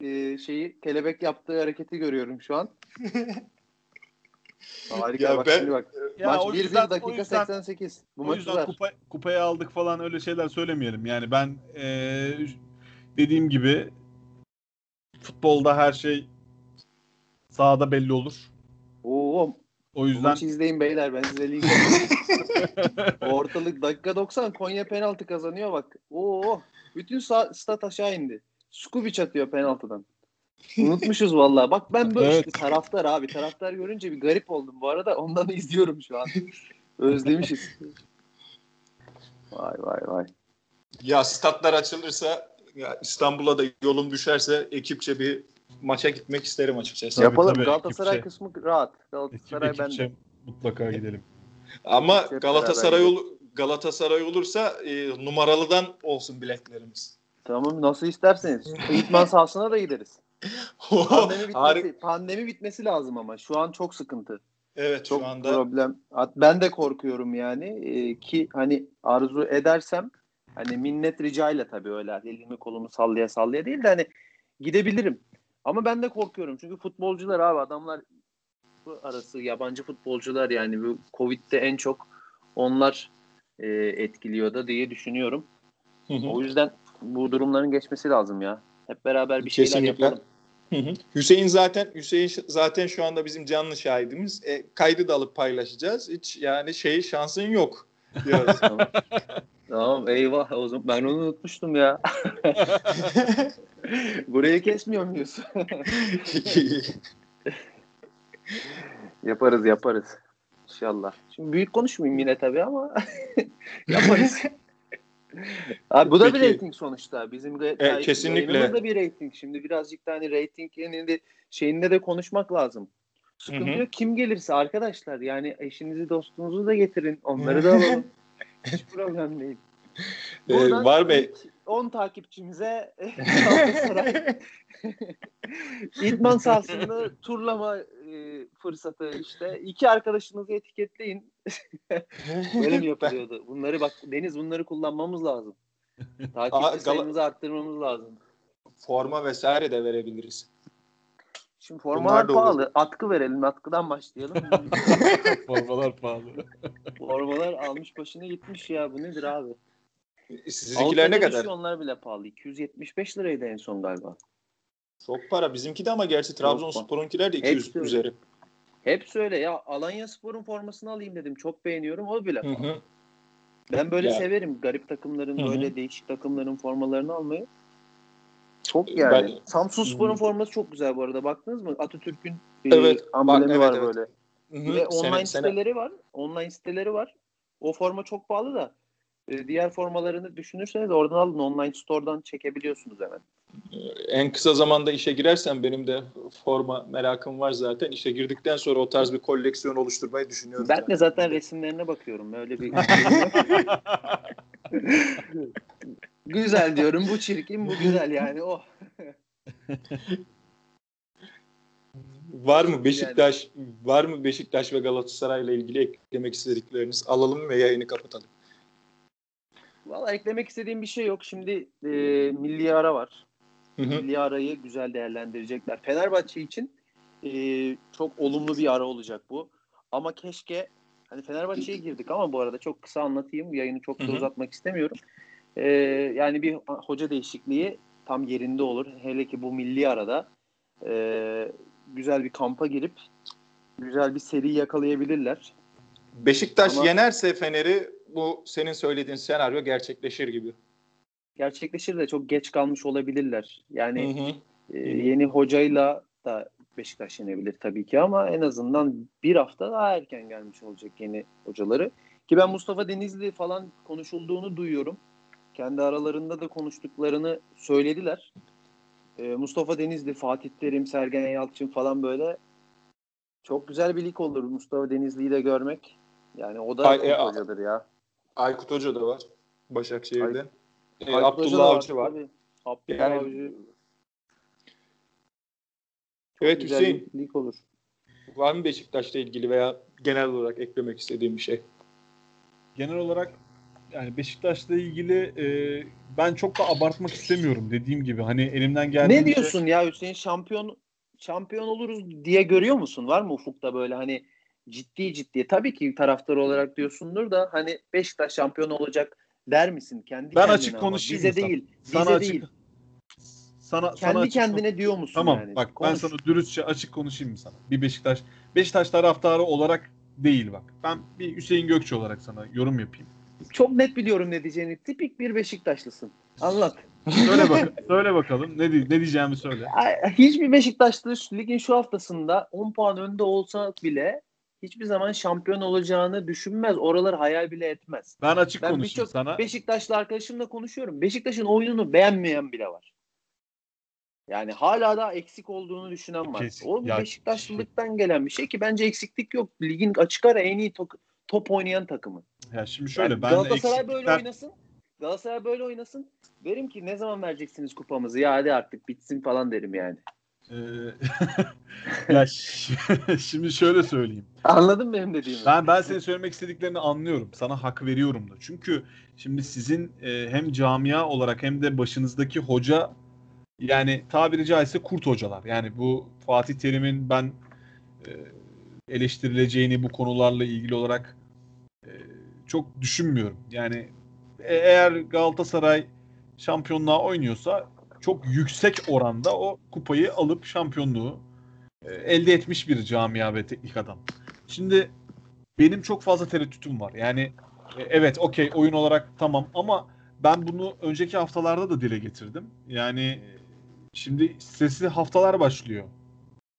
e, şeyi kelebek yaptığı hareketi görüyorum şu an. Harika Ya bak ben- şimdi bak. Ya Maç o 1-1 yüzden- dakika o yüzden- 88. Bu o yüzden ver. kupa, kupayı aldık falan öyle şeyler söylemeyelim. Yani ben eee, dediğim gibi futbolda her şey sahada belli olur. O bu yüzden maçı izleyin beyler ben size link. Ortalık dakika 90 Konya penaltı kazanıyor bak. Oo, bütün stat aşağı indi. Skubic atıyor penaltıdan. Unutmuşuz vallahi. Bak ben böyle Evet. işte taraftar abi. Taraftar görünce bir garip oldum bu arada. Ondan izliyorum şu an. Özlemişiz. Vay vay vay. ya statlar açılırsa ya İstanbul'a da yolum düşerse ekipçe bir maça gitmek isterim açıkçası. Tabii, Yapalım. tabii, Galatasaray ekipçe. kısmı rahat. ekip Galatasaray ekipçe bende. mutlaka gidelim. Ama Hep Galatasaray ol, Galatasaray olursa e, numaralıdan olsun biletlerimiz. Tamam nasıl isterseniz. İtman sahasına da gideriz. Pandemi bitmesi, pandemi bitmesi lazım ama şu an çok sıkıntı. Evet Çok şu anda problem. Ben de korkuyorum yani Ee, ki hani arzu edersem hani minnet ricayla tabii öyle elimi kolumu sallaya sallaya değil de hani gidebilirim. Ama ben de korkuyorum çünkü futbolcular abi adamlar bu arası yabancı futbolcular yani bu Covid'de en çok onlar e, etkiliyor da diye düşünüyorum. Hı hı. O yüzden bu durumların geçmesi lazım ya. Hep beraber bir şeyler Kesinlikle. yapalım. Hı hı. Hüseyin zaten Hüseyin zaten şu anda bizim canlı şahidimiz. E, kaydı da alıp paylaşacağız. Hiç yani şey şansın yok diyoruz. Tamam. eyvah o zaman ben onu unutmuştum ya. Burayı kesmiyor muyuz? yaparız yaparız. İnşallah. Şimdi büyük konuşmayayım yine tabii ama yaparız. Abi bu da bir Peki. rating sonuçta. Bizim de Evet, kesinlikle. da bir rating. Şimdi birazcık da hani ratinginin de şeyinde de konuşmak lazım. Sıkıntı yok. Kim gelirse arkadaşlar yani eşinizi dostunuzu da getirin. Onları da alalım. Hiç problem değil. Ee, var ilk 10 takipçimize İdman sahasında turlama e, fırsatı işte. İki arkadaşınızı etiketleyin. Böyle mi yapılıyordu? Bunları bak Deniz bunları kullanmamız lazım. Takipçi Aa, Gal- sayımızı arttırmamız lazım. Forma vesaire de verebiliriz. Şimdi formalar da olur. pahalı. Atkı verelim. Atkıdan başlayalım. Formalar pahalı. Formalar almış başını gitmiş ya. Bu nedir abi? Sizinkiler ne kadar? Onlar bile pahalı. 275 liraydı en son galiba. Çok para. Bizimki de ama gerçi Trabzonspor'unkiler de 200 Hepsi öyle. üzeri. Hep söyle ya Alanya Spor'un formasını alayım dedim. Çok beğeniyorum. O bile. Hı hı. Ben böyle Ya. severim. Garip takımların Hı hı. böyle değişik takımların formalarını almayı. Çok Ben- yani. Samsun Spor'un forması çok güzel bu arada. Baktınız mı? Atatürk'ün e, Evet, amblemi bak- evet, var evet. böyle. Hı. Ve Sene- online sene- siteleri var. Online siteleri var. O forma çok pahalı da e, diğer formalarını düşünürseniz oradan alın. Online store'dan çekebiliyorsunuz hemen. en kısa zamanda işe girersem benim de forma merakım var zaten. İşe girdikten sonra o tarz bir koleksiyon oluşturmayı düşünüyorum. Ben de zaten resimlerine bakıyorum. Öyle bir güzel diyorum. Bu çirkin, bu güzel yani. Oh. Var mı Beşiktaş var mı Beşiktaş ve Galatasaray ile ilgili eklemek istedikleriniz? Alalım ve yayını kapatalım. Valla eklemek istediğim bir şey yok. Şimdi e, milli ara var. Hı hı. Milli arayı güzel değerlendirecekler. Fenerbahçe için e, çok olumlu bir ara olacak bu. Ama keşke hani Fenerbahçe'ye girdik ama bu arada çok kısa anlatayım. Yayını çok da uzatmak istemiyorum. E, yani bir hoca değişikliği tam yerinde olur. Hele ki bu milli arada e, güzel bir kampa girip güzel bir seri yakalayabilirler. Beşiktaş Ama- yenerse Fener'i bu senin söylediğin senaryo gerçekleşir gibi. Gerçekleşir de çok geç kalmış olabilirler. Yani Hı hı. Ee, yeni hocayla da Beşiktaş yenebilir tabii ki ama en azından bir hafta daha erken gelmiş olacak yeni hocaları. Ki ben Mustafa Denizli falan konuşulduğunu duyuyorum. Kendi aralarında da konuştuklarını söylediler. Ee, Mustafa Denizli, Fatih Terim, Sergen Yalçın falan böyle çok güzel bir lig olur Mustafa Denizli'yi de görmek. Yani o da Ay- e, hocadır ya. Aykut Hoca da var Başakşehir'de. Aykut Hoca da Abdullah Avcı var. Abdullah Yani- Avcı. Çok Evet güzel Hüseyin. lig olur. Var mı Beşiktaş'la ilgili veya genel olarak eklemek istediğim bir şey? Genel olarak yani Beşiktaş'la ilgili e, ben çok da abartmak istemiyorum dediğim gibi. Hani elimden geldiğince Ne diyorsun ya Hüseyin şampiyon şampiyon oluruz diye görüyor musun? Var mı ufukta böyle hani ciddi ciddi tabii ki taraftar olarak diyorsundur da hani Beşiktaş şampiyon olacak der misin kendi Ben açık ama? konuşayım bize sana? değil Sana bize açık- değil sana kendi sana açık- kendine diyor musun Tamam yani? bak ben Konuş. sana dürüstçe açık konuşayım mı sana? Bir Beşiktaş Beşiktaş taraftarı olarak değil bak. Ben bir Hüseyin Gökçe olarak sana yorum yapayım. Çok net biliyorum ne diyeceğini tipik bir Beşiktaşlısın anlat Söyle bak söyle bakalım. Ne ne diyeceğimi söyle. Hiçbir Beşiktaşlı ligin şu haftasında 10 puan önde olsa bile hiçbir zaman şampiyon olacağını düşünmez. Oraları hayal bile etmez. Ben açık Ben konuşayım sana. Beşiktaşlı arkadaşımla konuşuyorum. Beşiktaş'ın oyununu beğenmeyen bile var. Yani hala da eksik olduğunu düşünen var. Kesin. O bir Ya- Beşiktaşlılıktan gelen bir şey ki bence eksiklik yok. Ligin açık ara en iyi to- top oynayan takımı. Ya şimdi şöyle Yani ben Galatasaray böyle eksiklikler- oynasın. Galatasaray böyle oynasın. Derim ki ne zaman vereceksiniz kupamızı? Ya hadi artık bitsin falan derim yani. Ee, ya şimdi şöyle söyleyeyim. Anladın benim dediğimi? Ben ben senin söylemek istediklerini anlıyorum. Sana hak veriyorum da. Çünkü şimdi sizin e, hem camia olarak hem de başınızdaki hoca yani tabiri caizse kurt hocalar. Yani bu Fatih Terim'in ben e, eleştirileceğini bu konularla ilgili olarak e, çok düşünmüyorum. Yani e- eğer Galatasaray şampiyonluğa oynuyorsa çok yüksek oranda o kupayı alıp şampiyonluğu e, elde etmiş bir camia ve teknik adam. Şimdi benim çok fazla tereddütüm var. Yani e, evet okey oyun olarak tamam ama ben bunu önceki haftalarda da dile getirdim. Yani şimdi stresli haftalar başlıyor.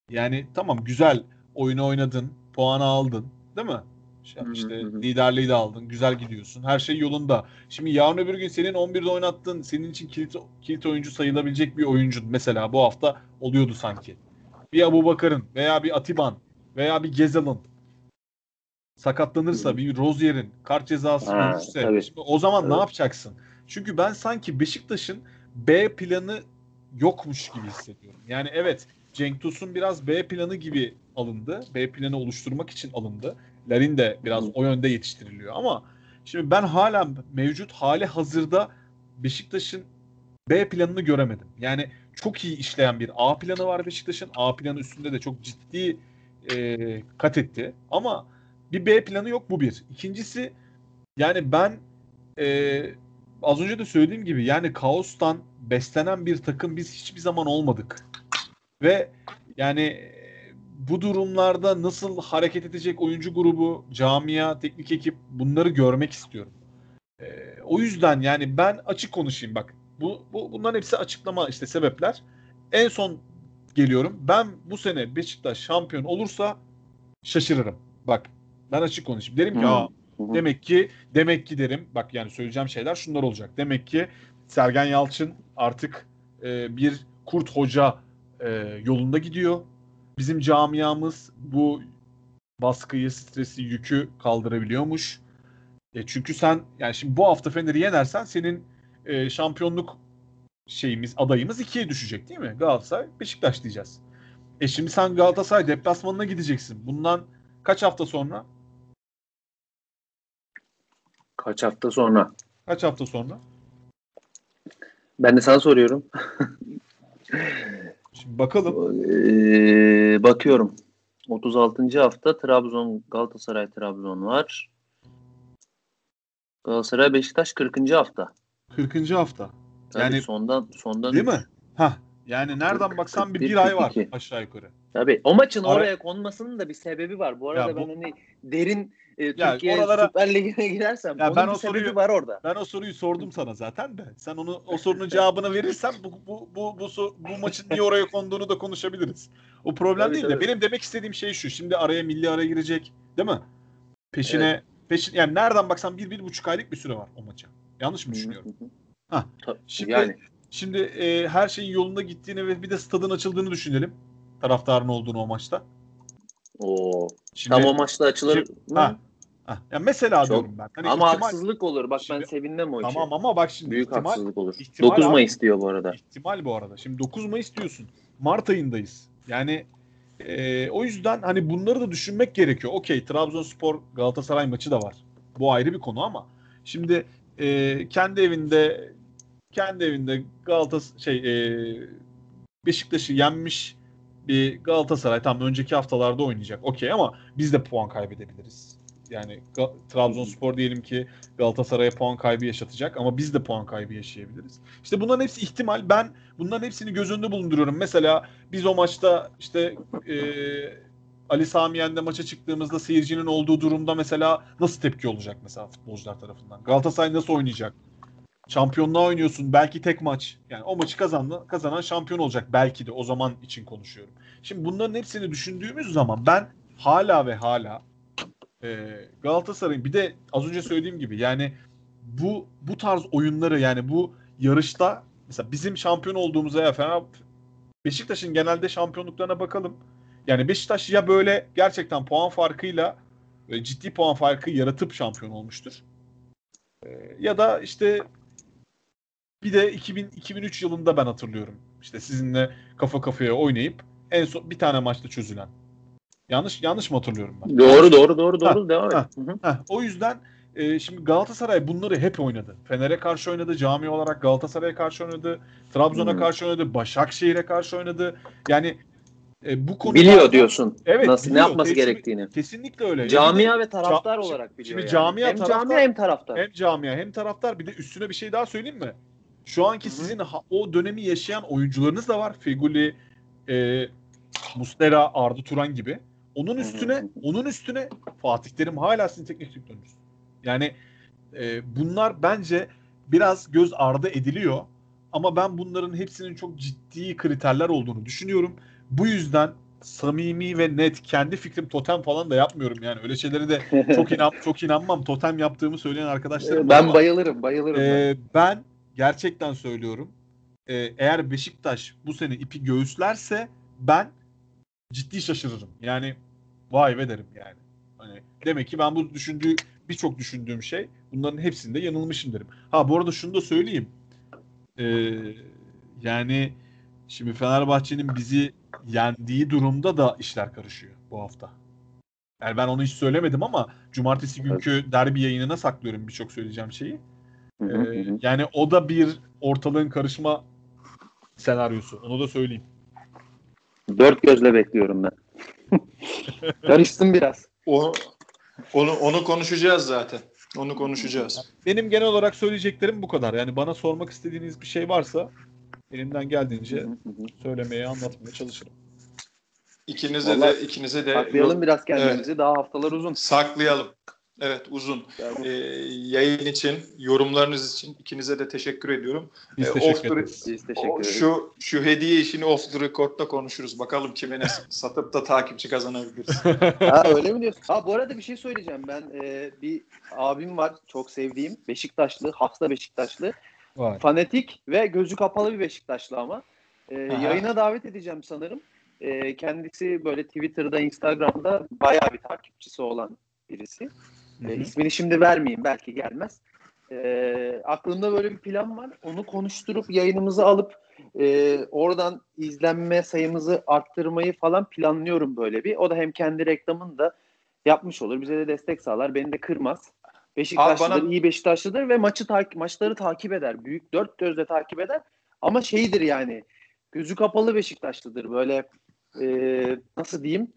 Yani tamam güzel oyunu oynadın, puanı aldın değil mi? İşte, hı işte liderliği de aldın, güzel gidiyorsun. Her şey yolunda. Şimdi yarın öbür gün senin 11'de oynattığın, senin için kilit, kilit oyuncu sayılabilecek bir oyuncun mesela bu hafta oluyordu sanki. Bir Abu Bakar'ın veya bir Atiban veya bir Gezal'ın sakatlanırsa bir Rozier'in kart cezası Ha, görürse tabii. şimdi o zaman ne Evet. yapacaksın? Çünkü ben sanki Beşiktaş'ın B planı yokmuş gibi hissediyorum. Yani evet Cenk Tosun biraz B planı gibi alındı. B planı oluşturmak için alındı. Larin de biraz Hı. o yönde yetiştiriliyor ama şimdi ben hala mevcut hali hazırda Beşiktaş'ın B planını göremedim. Yani çok iyi işleyen bir A planı var Beşiktaş'ın. A planı üstünde de çok ciddi e, kat etti. Ama bir B planı yok bu bir. İkincisi yani ben e, az önce de söylediğim gibi yani kaostan beslenen bir takım biz hiçbir zaman olmadık. Ve yani bu durumlarda nasıl hareket edecek oyuncu grubu, camia, teknik ekip bunları görmek istiyorum. E, o yüzden yani ben açık konuşayım bak. Bu, bu bunların hepsi açıklama işte sebepler. En son geliyorum. Ben bu sene Beşiktaş şampiyon olursa şaşırırım. Bak ben açık konuşayım. Derim ki. Aa, hı. demek ki demek ki derim. Bak yani söyleyeceğim şeyler şunlar olacak. Demek ki Sergen Yalçın artık e, bir kurt hoca e, yolunda gidiyor. Bizim camiamız bu baskıyı, stresi, yükü kaldırabiliyormuş. E, çünkü sen yani şimdi bu hafta Fener'i yenersen senin e, şampiyonluk şeyimiz adayımız ikiye düşecek değil mi? Galatasaray, Beşiktaş diyeceğiz. E şimdi sen Galatasaray deplasmanına gideceksin. Bundan kaç hafta sonra? Kaç hafta sonra? Kaç hafta sonra? Ben de sana soruyorum. Bakalım. Ee, bakıyorum. 36. hafta Trabzon Galatasaray Trabzon var. Galatasaray Beşiktaş 40. hafta. 40. hafta. Tabii Yani- sondan sondan Değil mi? Hah. Yani nereden baksan bir, 41, bir ay var 42. aşağı yukarı. Tabii. O maçın Ara- oraya konmasının da bir sebebi var. Bu arada Ya bu- ben hani derin e, Ya Türkiye oralara- Süper Ligi'ne girersem Ya ben o soruyu- var orada. Ben o soruyu sordum sana zaten de. Sen onu o sorunun cevabını verirsen bu bu bu bu, so- bu maçın niye oraya konduğunu da konuşabiliriz. O problem Tabii, değil de tabii. benim demek istediğim şey şu. Şimdi araya milli ara girecek, değil mi? Peşine peşin yani nereden baksan bir bir buçuk aylık bir süre var o maça. Yanlış mı düşünüyorum? Tabii, Şimdi yani şimdi e, her şeyin yolunda gittiğini ve bir de stadın açıldığını düşünelim. Taraftarın olduğunu o maçta. o Şimdi, tam o maçta açılır Şimdi- mı? Ha, Ya mesela Çok- diyorum ben. Hani ama ihtimal- haksızlık olur. Bak ben Şimdi- sevinmem o işe. Tamam ama bak şimdi Büyük ihtimal, haksızlık olur. ihtimal 9 abi. Mayıs diyor bu arada. İhtimal bu arada. Şimdi 9 Mayıs diyorsun. Mart ayındayız. Yani e, o yüzden hani bunları da düşünmek gerekiyor. Okey Trabzonspor Galatasaray maçı da var. Bu ayrı bir konu ama şimdi e, kendi evinde kendi evinde Galatasaray şey e, Beşiktaş'ı yenmiş bir Galatasaray tam önceki haftalarda oynayacak. Okey ama biz de puan kaybedebiliriz. Yani Trabzonspor diyelim ki Galatasaray'a puan kaybı yaşatacak ama biz de puan kaybı yaşayabiliriz. İşte bunların hepsi ihtimal. Ben bunların hepsini göz önünde bulunduruyorum. Mesela biz o maçta işte e, Ali Sami Yen'de maça çıktığımızda seyircinin olduğu durumda mesela nasıl tepki olacak mesela futbolcular tarafından? Galatasaray nasıl oynayacak? Şampiyonluğa oynuyorsun belki tek maç. Yani o maçı kazandı, kazanan şampiyon olacak belki de o zaman için konuşuyorum. Şimdi bunların hepsini düşündüğümüz zaman ben hala ve hala e, Galatasaray'ın bir de az önce söylediğim gibi yani bu bu tarz oyunları yani bu yarışta mesela bizim şampiyon olduğumuza ya Fener Beşiktaş'ın genelde şampiyonluklarına bakalım. Yani Beşiktaş ya böyle gerçekten puan farkıyla e, ciddi puan farkı yaratıp şampiyon olmuştur. E, ya da işte bir de 2000 2003 yılında ben hatırlıyorum. İşte sizinle kafa kafaya oynayıp en son bir tane maçta çözülen. Yanlış yanlış mı hatırlıyorum ben? Doğru doğru doğru doğru devam et. ha. Hı. Heh, o yüzden e, şimdi Galatasaray bunları hep oynadı. Fener'e karşı oynadı, cami olarak Galatasaray'a karşı oynadı, Trabzon'a Hı. karşı oynadı, Başakşehir'e karşı oynadı. Yani e, bu konuda Biliyor diyorsun. Evet, Nasıl ne biliyor. yapması Tecrübe- gerektiğini. Kesinlikle öyle. Camia ve taraftar Ca- olarak biliyor. şimdi yani. camia, hem taraftar- camia hem taraftar. hem camia hem taraftar bir de üstüne bir şey daha söyleyeyim mi? Şu anki Hı hı. sizin ha- o dönemi yaşayan oyuncularınız da var. Feguli, e, Mustera, Arda Turan gibi. Onun üstüne onun üstüne Fatih Terim hala sizin teknik direktörünüz. Yani e, bunlar bence biraz göz ardı ediliyor. Ama ben bunların hepsinin çok ciddi kriterler olduğunu düşünüyorum. Bu yüzden samimi ve net kendi fikrim totem falan da yapmıyorum yani öyle şeyleri de çok inan çok inanmam. Totem yaptığımı söyleyen arkadaşlarım var ben ama, bayılırım, bayılırım. e, ben gerçekten söylüyorum. E, eğer Beşiktaş bu sene ipi göğüslerse ben ciddi şaşırırım. Yani vay be derim yani. Hani demek ki ben bu düşündüğü birçok düşündüğüm şey bunların hepsinde yanılmışım derim. Ha bu arada şunu da söyleyeyim. E, yani şimdi Fenerbahçe'nin bizi yendiği durumda da işler karışıyor bu hafta. Yani ben onu hiç söylemedim ama cumartesi günkü derbi yayınına saklıyorum birçok söyleyeceğim şeyi. Ee, hı hı hı. yani o da bir ortalığın karışma senaryosu. Onu da söyleyeyim. Dört gözle bekliyorum ben. Karıştım biraz. O, onu, onu konuşacağız zaten. Onu konuşacağız. Benim genel olarak söyleyeceklerim bu kadar. Yani bana sormak istediğiniz bir şey varsa elimden geldiğince söylemeye, anlatmaya çalışırım. İkinize Vallahi de ikinize de Saklayalım biraz kendimizi. Daha haftalar uzun. saklayalım. Evet uzun. Ee, yayın için, yorumlarınız için ikinize de teşekkür ediyorum. Biz Ee, teşekkür ederiz. Biz teşekkür O, ederiz. şu şu hediye işini off the record'da konuşuruz. Bakalım kime ne satıp da takipçi kazanabiliriz. Ha öyle mi diyorsun? Ha bu arada bir şey söyleyeceğim. Ben e, bir abim var çok sevdiğim. Beşiktaşlı, hasta Beşiktaşlı. Var. Fanatik ve gözü kapalı bir Beşiktaşlı ama. E, Aha. yayına davet edeceğim sanırım. E, kendisi böyle Twitter'da, Instagram'da bayağı bir takipçisi olan birisi. E, ismini şimdi vermeyeyim belki gelmez. E, aklımda böyle bir plan var. Onu konuşturup yayınımızı alıp e, oradan izlenme sayımızı arttırmayı falan planlıyorum böyle bir. O da hem kendi reklamını da yapmış olur. Bize de destek sağlar. Beni de kırmaz. Beşiktaşlıdır, bana- iyi Beşiktaşlıdır ve maçı takip maçları takip eder. Büyük dört gözle takip eder. Ama şeydir yani gözü kapalı Beşiktaşlıdır. Böyle e, nasıl diyeyim?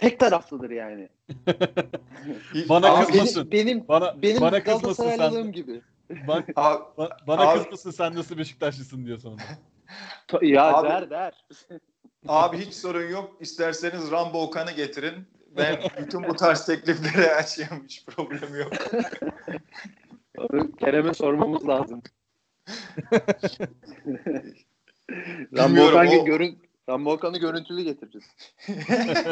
Tek taraflıdır yani. Bana kızmasın. Benim benim, Bana, benim bana kızmasın sen. gibi. Bana, Abi, bana Abi- kızmasın sen nasıl Beşiktaşlısın diyor sonunda. Ya Abi- der der. abi hiç sorun yok. İsterseniz Rambo Okan'ı getirin. Ben bütün bu tarz teklifleri açayım. Hiç problem yok. Kerem'e sormamız lazım. Rambo Okan o- görün Rambo Okan'ı görüntülü getireceğiz.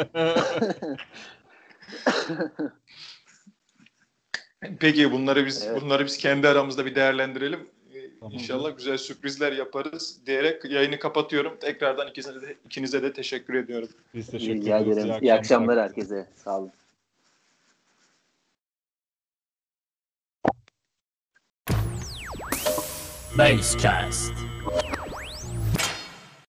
Peki bunları biz Evet. bunları biz kendi aramızda bir değerlendirelim. Tamam. İnşallah güzel sürprizler yaparız diyerek yayını kapatıyorum. Tekrardan ikinize de, ikinize de teşekkür ediyorum. Biz teşekkür ederiz. ederim. İyi akşamlar herkese. Sağ olun. Basecast.